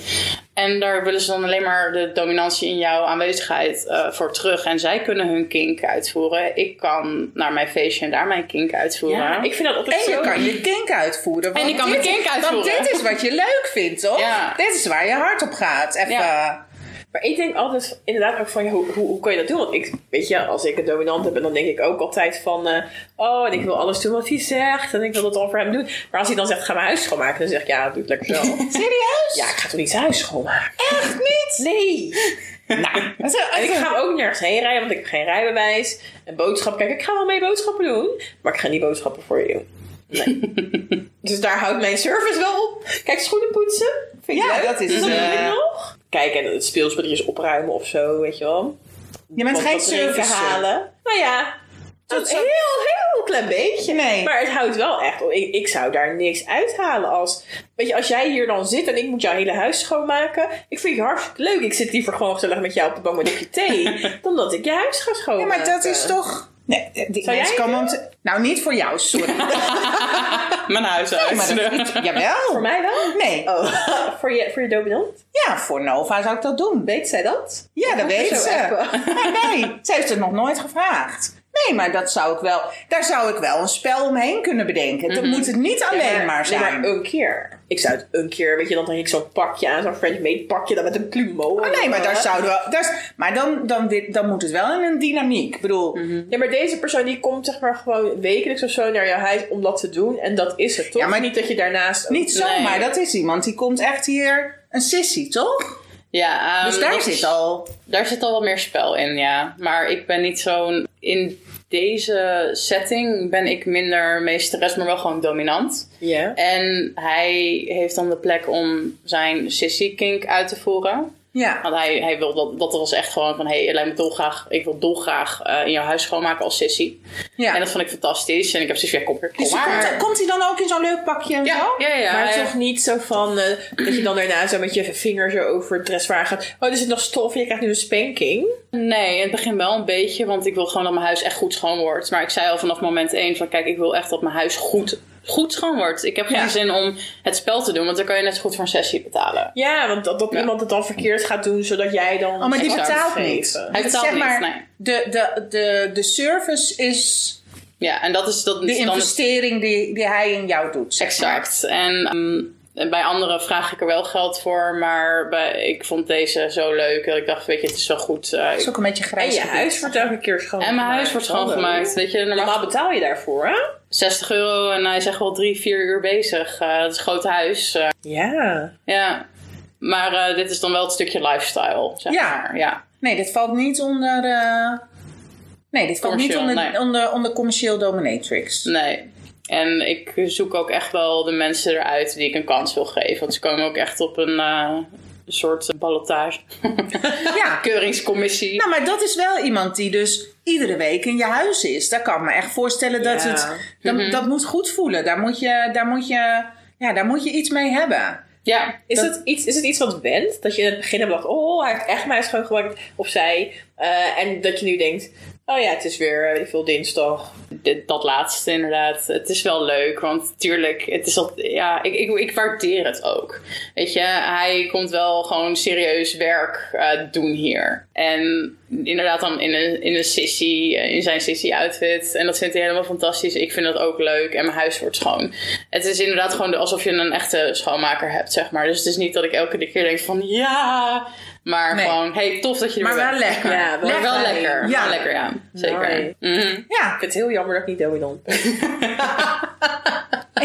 En daar willen ze dan alleen maar de dominantie in jouw aanwezigheid eh, voor terug. En zij kunnen hun kink uitvoeren. Ik kan naar mijn feestje en daar mijn kink uitvoeren. Ja, ik vind dat altijd En je zo... kan je kink uitvoeren. want je kan dit- mijn kink uitvoeren. Want dit is wat je leuk vindt, toch? Ja. Dit is waar je hart op gaat. Even. Ja. Maar ik denk altijd inderdaad ook van, ja, hoe, hoe, hoe kan je dat doen? Want ik, weet je, als ik een dominant heb, dan denk ik ook altijd van, eh, oh, en ik wil alles doen wat hij zegt. En ik wil dat al voor hem doen. Maar als hij dan zegt, ga mijn huis schoonmaken, dan zeg ik, ja, doe het lekker zelf. Serieus? ja, ik ga toch niet zijn huis schoonmaken? Echt niet? Nee. nou, Dat en ik ga ook nergens heen rijden, want ik heb geen rijbewijs. En boodschappen, kijk, ik ga wel mee boodschappen doen. Maar ik ga niet boodschappen voor je doen. Nee. dus daar houdt mijn service wel op. Kijk, schoenen poetsen. Vind ik Ja, leuk. dat is, Dus ik eh, nog. Kijk, en het speelspelletjes opruimen of zo, weet je wel. Je bent geen service. halen. Nou ja, een Dat is- heel, heel klein beetje. Nee. Maar het houdt wel echt. op. Ik, ik zou daar niks uithalen als. Weet je, als jij hier dan zit en ik moet jouw hele huis schoonmaken. Ik vind je hartstikke leuk. Ik zit liever gewoon gezellig met jou op de bank met een kopje thee. dan dat ik je huis ga Ja, schoonmaken. maar dat is toch... Nee, die Zou mensen jij komen om het te- Nou, niet voor jou, sorry. Mijn huis uit. maar dat niet. Jawel. Voor mij wel? Nee. Oh, voor je, voor je dominant? Ja, voor Nova zou ik dat doen. Weet zij dat? Ja, dat Of weet ze. Nee, nee, ze heeft het nog nooit gevraagd. Nee, maar dat zou ik wel, daar zou ik wel een spel omheen kunnen bedenken. Dan moet het niet alleen Ja, maar nee, zijn. maar een keer. Ik zou het een keer, weet je, dan trek ik zo'n pakje aan, zo'n French made pakje, dan met een plumeau. Oh, nee, maar daar zouden we. Daar, maar dan, dan, wi- dan moet het wel in een dynamiek. Ik bedoel, Ja, maar deze persoon die komt zeg maar gewoon wekelijks of zo naar jouw huis om dat te doen. En dat is het, toch? Ja, maar niet dat je daarnaast... niet zomaar, dat is iemand die komt echt hier een sissy, toch? Ja, ehm, Dus daar ik- zit al. Daar zit al wat meer spel in, ja. Maar ik ben niet zo'n. In deze setting ben ik minder meesteres, maar wel gewoon dominant. Ja. En hij heeft dan de plek om zijn sissy kink uit te voeren. Ja. Want hij, hij wil dat, dat was echt gewoon van: hé, hey, het me dolgraag, ik wil dolgraag eh in jouw huis schoonmaken als sissy. ja. En dat vond ik fantastisch. En ik heb zoiets van: ja, kom, kom Dus maar. komt, komt hij dan ook in zo'n leuk pakje en ja, zo? ja, ja. Maar toch niet zo van eh, dat je dan daarna zo met je vinger zo over het dressoir gaat. Oh, er zit nog stof en je krijgt nu een spanking. Nee, in het begin wel een beetje, want ik wil gewoon dat mijn huis echt goed schoon wordt. Maar ik zei al vanaf moment één van kijk, ik wil echt dat mijn huis goed goed schoon wordt. Ik heb geen Ja. zin om het spel te doen, want dan kan je net zo goed voor een sessie betalen. Ja, want dat, dat Ja. iemand het dan verkeerd gaat doen, zodat jij dan... Oh, maar die betaalt niet. Hij Het- betaalt zeg niet, maar, nee. de, de, de, de service is Ja, en dat is dat de investering die, die hij in jou doet. zeg maar. Exact. En ehm, en bij anderen vraag ik er wel geld voor, maar bij, ik vond deze zo leuk dat ik dacht, weet je, het is wel goed. eh, Het is ook een beetje En grijs. je gebied. huis wordt elke keer schoongemaakt. en mijn huis wordt schoongemaakt. Weet je, normaal betaal je daarvoor, hè? 60 euro en hij is echt wel drie, vier uur bezig. Eh, het is een groot huis. eh, Ja. ja. Maar dit is dan wel het stukje lifestyle, zeg Ja. maar. Ja. Nee, dit valt niet onder. Nee, dit valt niet onder, nee. onder, onder commercieel dominatrix. Nee. En ik zoek ook echt wel de mensen eruit die ik een kans wil geven. Want ze komen ook echt op een eh, soort ballotage. Ja. Keuringscommissie. Nou, maar dat is wel iemand die dus iedere week in je huis is. Daar kan ik me echt voorstellen dat Ja. het. Dat, Mhm. dat moet goed voelen. Daar moet je, daar moet je, ja, daar moet je iets mee hebben. Ja. Is, Dat- het iets, is het iets wat wendt? Dat je in het begin hebt gedacht, oh, hij heeft echt mijn schoongemaakt. Of zij. eh, en dat je nu denkt, oh ja, het is weer, eh, weet ik veel, dinsdag. Dat laatste inderdaad. Het is wel leuk, want tuurlijk, het is al, ja, ik, ik, ik waardeer het ook. Weet je, hij komt wel gewoon serieus werk eh, doen hier. En inderdaad dan in een, in een sissy, eh, in zijn sissy outfit. En dat vindt hij helemaal fantastisch. Ik vind dat ook leuk. En mijn huis wordt schoon. Het is inderdaad gewoon alsof je een echte schoonmaker hebt, zeg maar. Dus het is niet dat ik elke keer denk van ja... Maar Nee. gewoon, hey, tof dat je er Maar wel bent. lekker. Ja, wel Maar wel lekker. Ja. Wel lekker, ja. Zeker. Mhm. Ja, Ik vind het heel jammer dat ik niet dominant ben.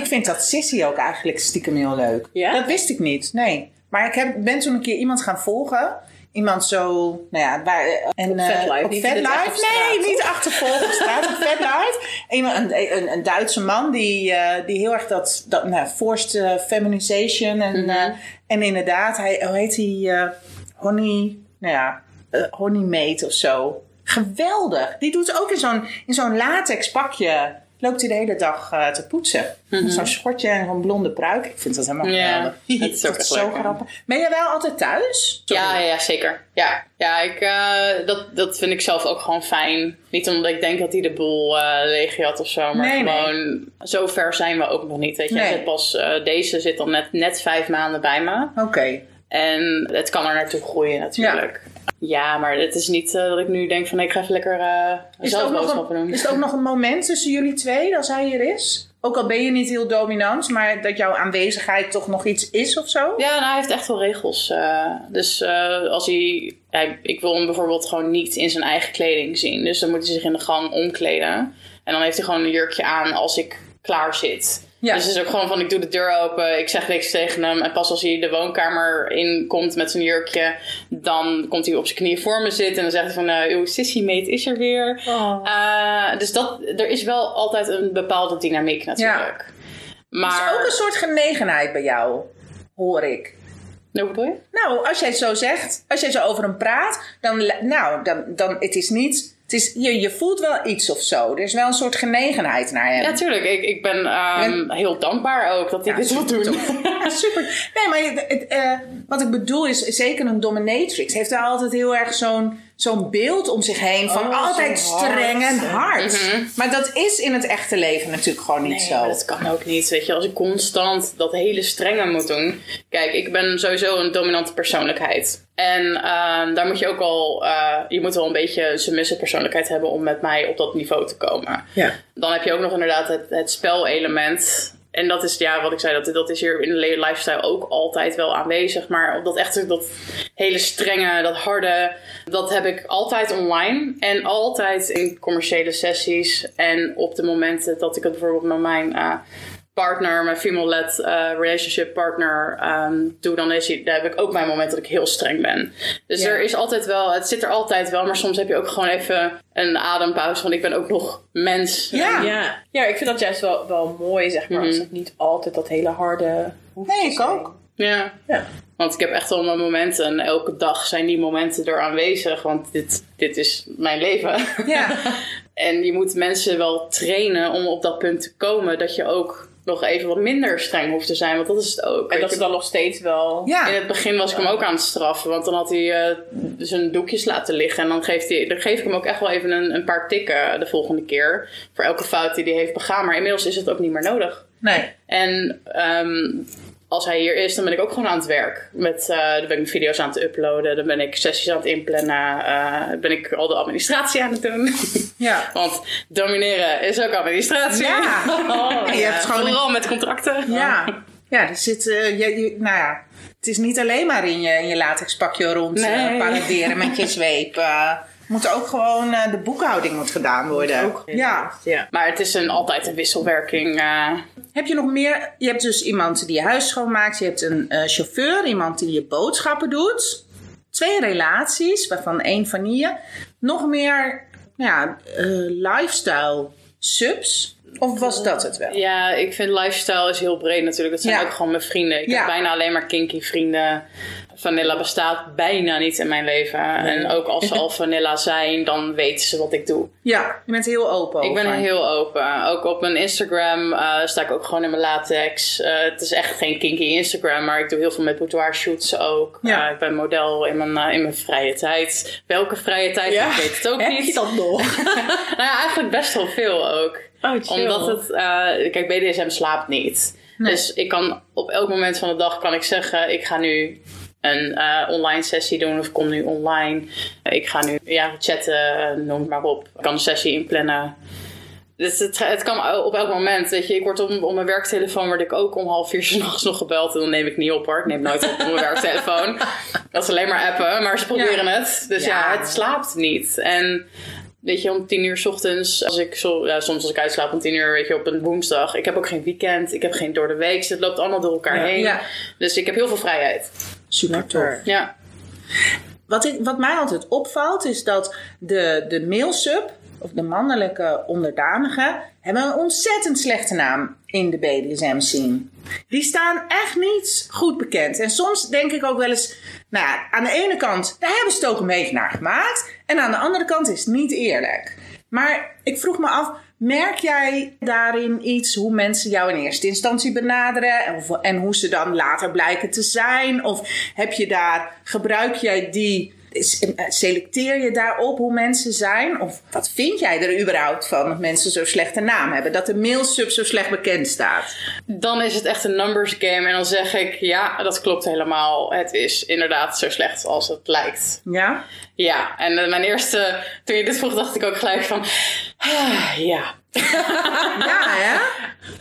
ik vind dat Sissy ook eigenlijk stiekem heel leuk. Ja? Dat wist ik niet, nee. Maar ik heb, ben toen een keer iemand gaan volgen. Iemand zo, nou ja, waar, en, Op eh, Fatlife, op niet Fatlife? straat, nee, toch? niet achtervolgen op straat, op Fatlife. Iemand, een, een, een Duitse man die, eh, die heel erg dat, dat nou, forced eh, feminization en, Mhm. eh, en inderdaad, hij, hoe heet hij, eh, Honey, nou ja, Honey Mate of zo. Geweldig. Die doet ook in zo'n, in zo'n latex pakje. Loopt hij de hele dag eh, te poetsen. Zo'n schortje en zo'n blonde pruik. Ik vind dat helemaal geweldig. het is ook echt zo grappig. Ben je wel altijd thuis? Ja, ja, ja, zeker. Ja, ja ik, eh, dat, dat vind ik zelf ook gewoon fijn. Niet omdat ik denk dat hij de boel eh leeg had of zo. Maar Nee, nee. gewoon, zo ver zijn we ook nog niet. Weet je. Nee. zit pas, deze zit al net, net vijf maanden bij me. Oké. En het kan er naartoe groeien natuurlijk. Ja, maar het is niet eh, dat ik nu denk van ik ga even lekker eh Is, zelf boodschappen doen. is het ook nog een moment tussen jullie twee als hij er is? Ook al ben je niet heel dominant, maar dat jouw aanwezigheid toch nog iets is of zo? Ja, nou, hij heeft echt wel regels. eh. dus eh, als hij, hij... Ik wil hem bijvoorbeeld gewoon niet in zijn eigen kleding zien. Dus dan moet hij zich in de gang omkleden. En dan heeft hij gewoon een jurkje aan als ik klaar zit. Ja. Dus het is ook gewoon van, ik doe de deur open, ik zeg niks tegen hem. En pas als hij de woonkamer in komt met zijn jurkje, dan komt hij op zijn knieën voor me zitten. En dan zegt hij van, nou, uw sissy-mate is er weer. Oh. Eh, dus dat, er is wel altijd een bepaalde dynamiek natuurlijk. Er Maar... is ook een soort genegenheid bij jou, hoor ik. Je? Nou, als jij het zo zegt, als jij zo over hem praat, dan, nou, dan, dan het is niet, het is, je, je voelt wel iets of zo. Er is wel een soort genegenheid naar hem. Ja, tuurlijk. Ik, ik ben ehm, heel dankbaar ook dat hij dit wil doen. Ja, super. Nee, maar het, eh, wat ik bedoel is, zeker een dominatrix heeft daar altijd heel erg zo'n zo'n beeld om zich heen van Oh, altijd streng en hard. Maar dat is in het echte leven natuurlijk gewoon niet Nee, zo. maar dat kan ook niet. Weet je, als ik constant dat hele strenge moet doen. Kijk, ik ben sowieso een dominante persoonlijkheid. En ehm, daar moet je ook al, eh, je moet wel een beetje een submissive persoonlijkheid hebben om met mij op dat niveau te komen. Ja. Dan heb je ook nog inderdaad het, het spelelement. En dat is, ja, wat ik zei, dat, dat is hier in de lifestyle ook altijd wel aanwezig. Maar dat echte, dat hele strenge, dat harde, dat heb ik altijd online. En altijd in commerciële sessies. En op de momenten dat ik het bijvoorbeeld met mijn eh, partner, mijn female-led eh, relationship partner ehm, doe, dan is, daar heb ik ook mijn moment dat ik heel streng ben. Dus Ja. er is altijd wel, het zit er altijd wel, maar soms heb je ook gewoon even een adempauze, want ik ben ook nog mens. Ja. Ja. ja, ik vind dat juist wel, wel mooi, zeg maar. Als het niet altijd dat hele harde... hoeft Nee, te ik ook. Ja. Ja. Want ik heb echt wel mijn momenten en elke dag zijn die momenten er aanwezig, want dit, dit is mijn leven. Ja. en je moet mensen wel trainen om op dat punt te komen dat je ook nog even wat minder streng hoeft te zijn, want dat is het ook. En dat ze dan nog steeds wel... ja. In het begin was ik hem ook aan het straffen, want dan had hij eh, zijn doekjes laten liggen. En dan, geeft hij, dan geef ik hem ook echt wel even een, een paar tikken de volgende keer. Voor elke fout die hij heeft begaan. Maar inmiddels is het ook niet meer nodig. Nee. En ehm, als hij hier is, dan ben ik ook gewoon aan het werk. Met, uh, dan ben ik video's aan het uploaden, dan ben ik sessies aan het inplannen, uh, ben ik al de administratie aan het doen. Ja. Want domineren is ook administratie. Ja. Oh, je hebt gewoon Vooral met contracten. Ja. Ja, er zit, uh, je, je, nou ja, het is niet alleen maar in je, in je latexpakje rond Nee. paraderen met je zweep. Uh, moet ook gewoon, uh, de boekhouding moet gedaan worden. Ook, ja. ja. Maar het is een, altijd een wisselwerking. eh. Heb je nog meer? Je hebt dus iemand die je huis schoonmaakt. Je hebt een uh, chauffeur, iemand die je boodschappen doet. Twee relaties, waarvan één vanille. Nog meer ja, uh, lifestyle subs. Of was dat het wel? Ja, ik vind lifestyle is heel breed natuurlijk. Dat zijn Ja. ook gewoon mijn vrienden. Ik Ja. heb bijna alleen maar kinky vrienden. Vanilla bestaat bijna niet in mijn leven. En ook als ze al vanilla zijn, dan weten ze wat ik doe. Ja, je bent heel open Ik ben heel open. Ook op mijn Instagram uh, sta ik ook gewoon in mijn latex. Uh, het is echt geen kinky Instagram, maar ik doe heel veel met boudoir shoots ook. Ja. Uh, ik ben model in mijn, in mijn vrije tijd. Welke vrije tijd? Ja. Ik weet het ook Heb niet. je dat nog? nou ja, eigenlijk best wel veel ook. Oh, chill. Omdat het, kijk, BDSM slaapt niet. Nee. Dus ik kan op elk moment van de dag kan ik zeggen, ik ga nu een uh, online sessie doen of kom nu online. Ik ga nu ja, chatten, noem het maar op. Ik kan een sessie inplannen. Dus het, het kan op elk moment. Weet je, ik word op, op mijn werktelefoon word ik ook om half vier s'nachts nog gebeld. En dan neem ik niet op hoor. Ik neem nooit op op mijn werktelefoon. Dat is alleen maar appen, maar ze proberen Ja. het. Dus ja. Ja. het slaapt niet. En weet je, om tien uur 's ochtends, als ik zo, ja, soms als ik uitslaap om tien uur, weet je, op een woensdag. Ik heb ook geen weekend, ik heb geen door de week. Het loopt allemaal door elkaar Ja. heen. Ja. Dus ik heb heel veel vrijheid. Super tof. Ja. Wat, ik, wat mij altijd opvalt is dat de, de male sub, of de mannelijke onderdanige, hebben een ontzettend slechte naam in de BDSM scene. Die staan echt niet goed bekend. En soms denk ik ook wel eens, nou ja, aan de ene kant, daar hebben ze het ook een beetje naar gemaakt. En aan de andere kant is het niet eerlijk. Maar ik vroeg me af, merk jij daarin iets hoe mensen jou in eerste instantie benaderen en, of, en hoe ze dan later blijken te zijn? Of heb je daar, gebruik jij die, selecteer je daarop hoe mensen zijn? Of wat vind jij er überhaupt van dat mensen zo'n slechte naam hebben? Dat de mailsub zo slecht bekend staat? Dan is het echt een numbers game. En dan zeg ik, ja, dat klopt helemaal. Het is inderdaad zo slecht als het lijkt. Ja? Ja, en uh, mijn eerste, toen je dit vroeg, dacht ik ook gelijk van, ah, ja. ja, hè?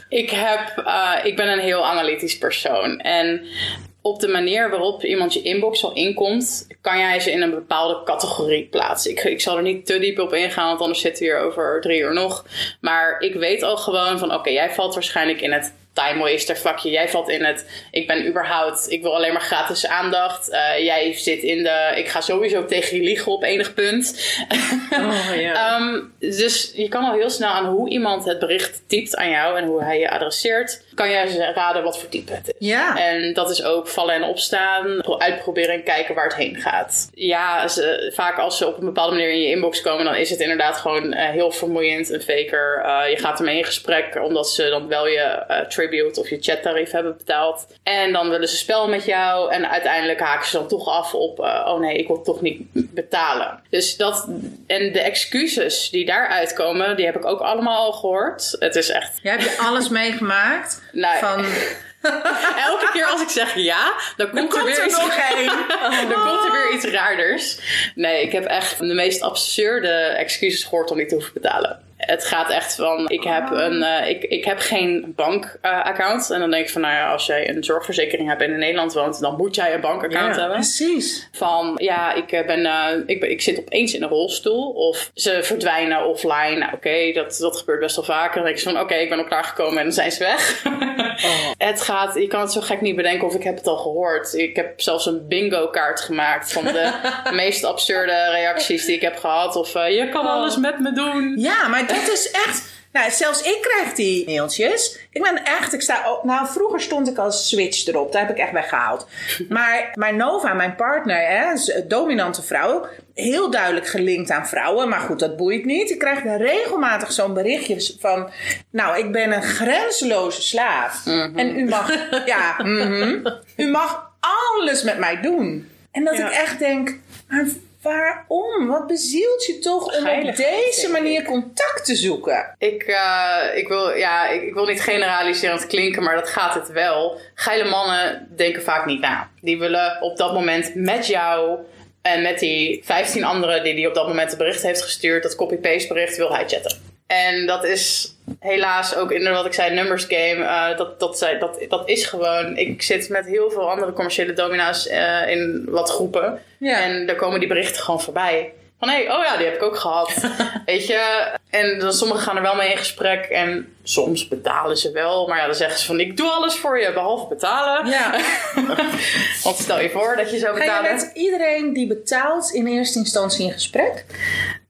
Ik, heb, uh, ik ben een heel analytisch persoon. En op de manier waarop iemand je inbox al inkomt, kan jij ze in een bepaalde categorie plaatsen. Ik, ik zal er niet te diep op ingaan, want anders zitten we hier over drie uur nog. Maar ik weet al gewoon van, oké, jij valt waarschijnlijk in het time waster vakje. Jij valt in het, ik ben überhaupt, ik wil alleen maar gratis aandacht. Uh, jij zit in de, ik ga sowieso tegen je liegen op enig punt. Oh, ja. um, dus je kan al heel snel aan hoe iemand het bericht typt aan jou en hoe hij je adresseert, kan jij raden wat voor type het is. Ja. En dat is ook vallen en opstaan, uitproberen en kijken waar het heen gaat. Ja, ze, vaak als ze op een bepaalde manier in je inbox komen, dan is het inderdaad gewoon uh, heel vermoeiend, een faker. Uh, je gaat ermee in gesprek, omdat ze dan wel je tribute of je chattarief hebben betaald. En dan willen ze spel met jou en uiteindelijk haken ze dan toch af op, uh, oh nee, ik wil toch niet betalen. Dus dat, en de excuses die daaruit komen, die heb ik ook allemaal al gehoord. Het is echt... Ja, heb je alles meegemaakt? Nee. Van... Elke keer als ik zeg ja, dan komt, dan er weer komt er iets, nog dan komt er weer iets raarders. Nee, ik heb echt de meest absurde excuses gehoord om niet te hoeven betalen. Het gaat echt van, ik heb, een, uh, ik, ik heb geen bankaccount. Uh, en dan denk ik van, nou ja, als jij een zorgverzekering hebt en in Nederland woont, dan moet jij een bankaccount ja, hebben. Precies. Van, ja, ik, ben, uh, ik, ben, ik zit opeens in een rolstoel. Of ze verdwijnen offline. Nou, oké, okay, dat, dat gebeurt best wel vaker. Dan denk ik van, oké, okay, ik ben al klaargekomen en dan zijn ze weg. oh. Het gaat, je kan het zo gek niet bedenken of ik heb het al gehoord. Ik heb zelfs een bingo kaart gemaakt van de meest absurde reacties die ik heb gehad. Of, je kan alles met me doen. Ja, maar dat is echt. Nou, zelfs ik krijg die mailtjes. Ik ben echt, ik sta nou vroeger stond ik als switch erop, daar heb ik echt weggehaald. Maar mijn Nova, mijn partner, hè, dominante vrouw, heel duidelijk gelinkt aan vrouwen, maar goed, dat boeit niet. Ik krijg regelmatig zo'n berichtje van, nou, ik ben een grenzeloze slaaf. Mm -hmm. En u mag, ja, mm -hmm, u mag alles met mij doen. En dat ja. ik echt denk, maar Waarom? Wat bezielt je toch om op deze manier contact te zoeken? Ik, eh, ik, wil, ja, ik, ik wil niet generaliserend klinken, maar dat gaat het wel. Geile mannen denken vaak niet na. Die willen op dat moment met jou en met die 15 anderen die die op dat moment het bericht heeft gestuurd, dat copy-paste bericht, wil hij chatten. En dat is helaas ook in wat ik zei, numbers game. eh, dat, dat, dat, dat is gewoon. Ik zit met heel veel andere commerciële domina's eh, in wat groepen. Ja. En daar komen die berichten gewoon voorbij. Van hé, oh ja, die heb ik ook gehad. Weet je? En dan, sommigen gaan er wel mee in gesprek. En soms betalen ze wel. Maar ja, dan zeggen ze van ik doe alles voor je, behalve betalen. Ja. Want stel je voor dat je zou Ga je met iedereen die betaalt in eerste instantie in gesprek?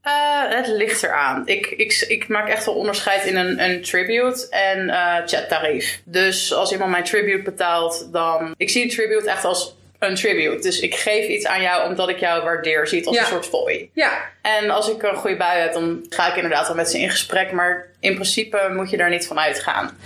Eh, het ligt eraan. Ik, ik, ik maak echt wel onderscheid in een, een tribute en eh chattarief. Dus als iemand mijn tribute betaalt, dan... Ik zie een tribute echt als een tribute. Dus ik geef iets aan jou omdat ik jou waardeer. Zie het als Ja. een soort fooi. Ja. En als ik een goede bui heb, dan ga ik inderdaad wel met ze in gesprek. Maar in principe moet je daar niet van uitgaan.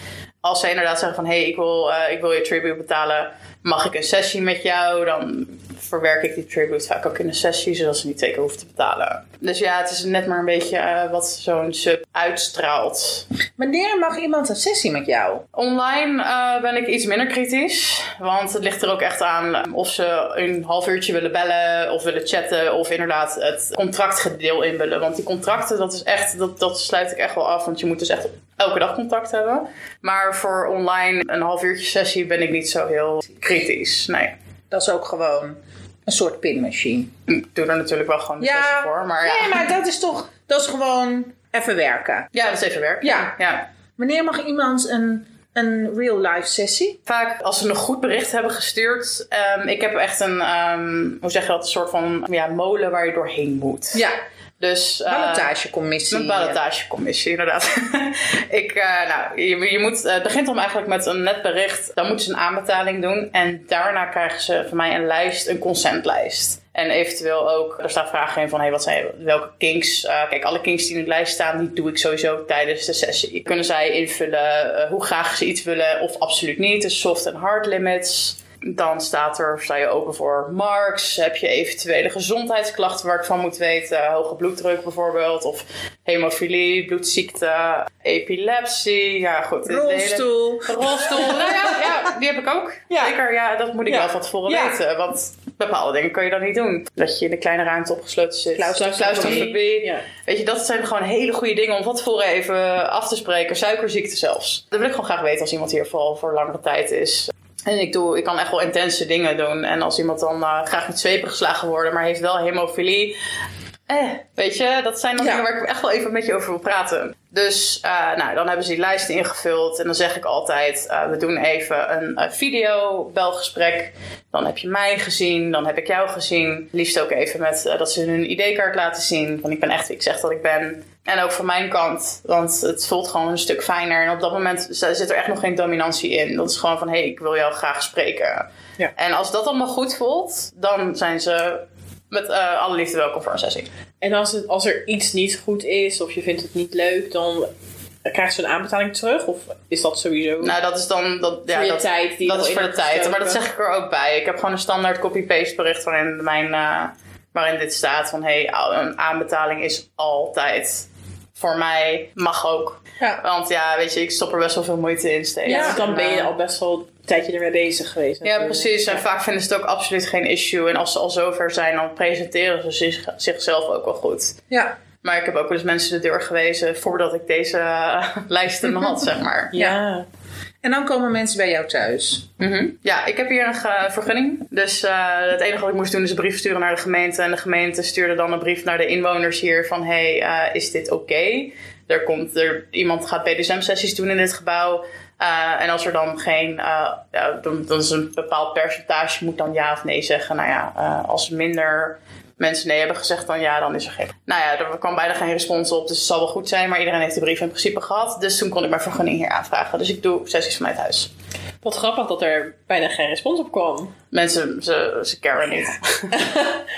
Als ze inderdaad zeggen van... hé, hey, ik, wil, eh, ik wil je tribute betalen. Mag ik een sessie met jou? Dan verwerk ik die tribute vaak ook in een sessie... zodat ze niet twee keer hoeven te betalen. Dus ja, het is net maar een beetje eh, wat zo'n sub uitstraalt. Wanneer mag iemand een sessie met jou? Online eh, ben ik iets minder kritisch. Want het ligt er ook echt aan of ze een half uurtje willen bellen of willen chatten. Of inderdaad het contractgedeel invullen. Want die contracten, dat is echt, dat, dat sluit ik echt wel af. Want je moet dus echt elke dag contact hebben. Maar voor online een half uurtje sessie ben ik niet zo heel kritisch. Nee. Dat is ook gewoon een soort pinmachine. Ik doe er natuurlijk wel gewoon een sessie voor. Maar ja. Nee, maar dat is toch... Dat is gewoon even werken. ja, dat is even werk. Ja. ja. Wanneer mag iemand een, een real-life sessie? Vaak als ze een goed bericht hebben gestuurd. ehm, ik heb echt een, ehm, hoe zeg je dat, een soort van ja, molen waar je doorheen moet. Ja. Dus, eh, Ballotagecommissie. Een ballotagecommissie, inderdaad. ik, eh, nou, je, je moet, eh, het begint om eigenlijk met een net bericht. Dan moeten ze een aanbetaling doen. En daarna krijgen ze van mij een lijst, een consentlijst. En eventueel ook, er staat vragen in van hey, wat zijn, welke kinks. kijk, alle kinks die in de lijst staan, die doe ik sowieso tijdens de sessie. Kunnen zij invullen hoe graag ze iets willen of absoluut niet. Dus soft en hard limits. Dan staat er, sta je open voor marks. Heb je eventuele gezondheidsklachten waar ik van moet weten? Hoge bloeddruk bijvoorbeeld. Of hemofilie, bloedziekte, epilepsie. Ja, goed. hele- Rolstoel. Rolstoel. nou ja, ja, die heb ik ook. Ja. Zeker, ja, dat moet ik wel van tevoren weten. Want bepaalde dingen kun je dan niet doen. Dat je in een kleine ruimte opgesloten zit. Claustrofobie. Ja. Weet je, dat zijn gewoon hele goede dingen om van tevoren even af te spreken. Suikerziekte zelfs. Dat wil ik gewoon graag weten als iemand hier vooral voor langere tijd is. En ik, doe, ik kan echt wel intense dingen doen. En als iemand dan eh, graag met zwepen geslagen worden, maar heeft wel hemofilie. Eh, weet je, dat zijn dan Ja. dingen waar ik echt wel even met je over wil praten. Dus eh, nou, dan hebben ze die lijst ingevuld. En dan zeg ik altijd, eh, we doen even een eh, video-belgesprek. Dan heb je mij gezien, dan heb ik jou gezien. Liefst ook even met dat ze hun ID-kaart laten zien. Van ik ben echt wie ik zeg dat ik ben. En ook van mijn kant, want het voelt gewoon een stuk fijner. En op dat moment zit er echt nog geen dominantie in. Dat is gewoon van, hé, hey, ik wil jou graag spreken. Ja. En als dat allemaal goed voelt, dan zijn ze met eh, alle liefde welkom voor een sessie. En als, het, als er iets niet goed is of je vindt het niet leuk, dan krijgt ze een aanbetaling terug? Of is dat sowieso? Nou, dat is dan... Dat, ja, Voor je dat, tijd die dat is voor de tijd. Maar dat zeg ik er ook bij. Ik heb gewoon een standaard copy-paste bericht waarin, mijn, eh, waarin dit staat van... Hé, hey, een aanbetaling is altijd voor mij. Mag ook. Ja. Want ja, weet je, ik stop er best wel veel moeite in steeds. ja, want dan En, ben je eh, al best wel tijdje ermee bezig geweest. Ja, precies. En vaak vinden ze het ook absoluut geen issue. En als ze al zover zijn, dan presenteren ze zich, zichzelf ook wel goed. Ja. Maar ik heb ook wel eens mensen de deur gewezen voordat ik deze eh, lijsten had, zeg maar. Ja. En dan komen mensen bij jou thuis. Mhm. Ja, ik heb hier een vergunning. Dus eh, het enige wat ik moest doen is een brief sturen naar de gemeente. En de gemeente stuurde dan een brief naar de inwoners hier van... hey, eh, is dit oké? Er komt er, iemand gaat BDSM-sessies doen in dit gebouw. Eh, en als er dan geen... eh, ja, dan, dan is een bepaald percentage moet dan ja of nee zeggen. Nou ja, eh, als minder mensen nee hebben gezegd, dan ja, dan is er geen... Nou ja, er kwam bijna geen respons op, dus het zal wel goed zijn. Maar iedereen heeft de brief in principe gehad. Dus toen kon ik mijn vergunning hier aanvragen. Dus ik doe sessies vanuit huis. Wat grappig dat er bijna geen respons op kwam. Mensen, ze, ze caren niet.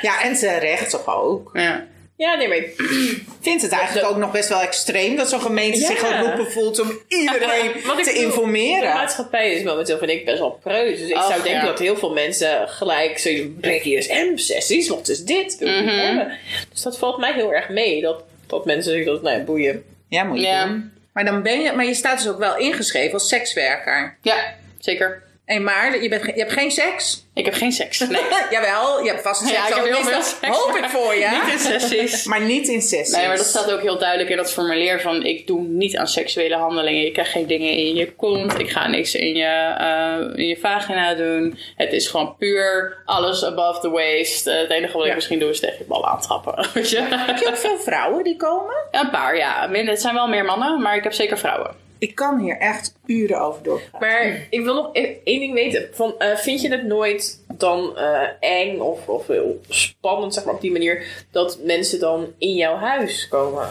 Ja, en terecht toch ook. Ja. Ja, nee, maar ik vind het eigenlijk ook nog best wel extreem dat zo'n gemeente Ja. zich geroepen voelt om iedereen Wat te bedoel, informeren. De maatschappij is momenteel, vind ik, best wel preus. Dus ik zou denken ja. dat heel veel mensen gelijk zo BDSM-sessies, wat is dit? Wil ik niet hebben. Dus dat valt mij heel erg mee. Dat, dat mensen zeggen dat, nou ja, boeien. Ja, moet je Ja. doen. Maar, dan ben je, maar je staat dus ook wel ingeschreven als sekswerker. Ja, zeker. En maar je, bent, je hebt geen seks? Ik heb geen seks. Nee. Jawel, je hebt vast seks. Ja, ik heb heel veel seks. Hoop ik voor je. Niet in sessies. Maar niet in sessies. Nee, maar dat staat ook heel duidelijk in dat formulier van ik doe niet aan seksuele handelingen. Je krijgt geen dingen in je kont. Ik ga niks in je, eh, in je vagina doen. Het is gewoon puur alles above the waist. Eh, het enige wat ik Ja. misschien doe is tegen je ballen aantrappen. Weet je? Heb je ook veel vrouwen die komen? Ja, een paar, ja. Het zijn wel meer mannen, maar ik heb zeker vrouwen. Ik kan hier echt uren over doorgaan. Maar ik wil nog e- één ding weten. Van, eh, vind je het nooit dan eh, eng of, of heel spannend, zeg maar op die manier, dat mensen dan in jouw huis komen?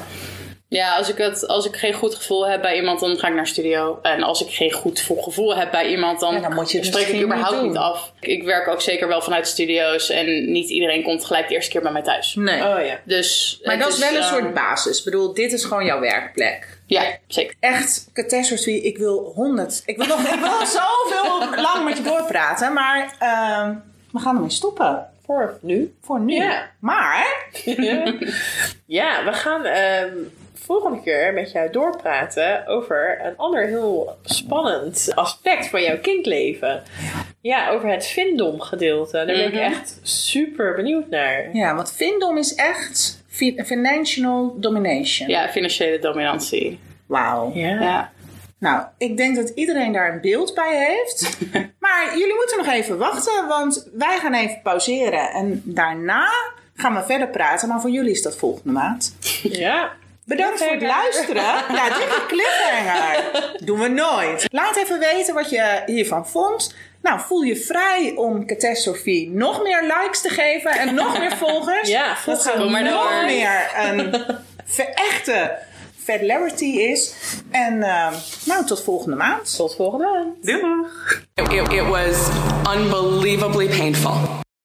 Ja, als ik, het, als ik geen goed gevoel heb bij iemand, dan ga ik naar studio. En als ik geen goed vo- gevoel heb bij iemand, dan, Ja, dan moet je spreek ik misschien überhaupt niet niet, doen. af. Ik, ik werk ook zeker wel vanuit studio's en niet iedereen komt gelijk de eerste keer bij mij thuis. Nee. Oh ja. Dus maar dat is wel een eh, soort basis. Ik bedoel, dit is gewoon jouw werkplek. Ja, zeker. Echt, catastrophe, ik wil honderd. Ik wil nog ik wil zoveel lang met je doorpraten, maar ehm, we gaan ermee stoppen. Voor nu? Voor nu. Ja. Maar, ja, we gaan ehm, volgende keer met jou doorpraten over een ander heel spannend aspect van jouw kindleven. Ja, over het Vindom gedeelte. Daar ben ik echt super benieuwd naar. ja, want Vindom is echt fi- financial domination. Ja, financiële dominantie. Wauw. Ja. Nou, ik denk dat iedereen daar een beeld bij heeft. maar jullie moeten nog even wachten, want wij gaan even pauzeren. En daarna gaan we verder praten, maar voor jullie is dat volgende maand. Ja. Bedankt voor het luisteren. Ja, dit is een cliffhanger. Doen we nooit. Laat even weten wat je hiervan vond. Nou, voel je vrij om Catastrophe nog meer likes te geven en nog meer volgers. Ja, volg dat maar nog door. meer een verechte celebrity is. En eh, nou, tot volgende maand. Tot volgende maand. It, it was unbelievably painful.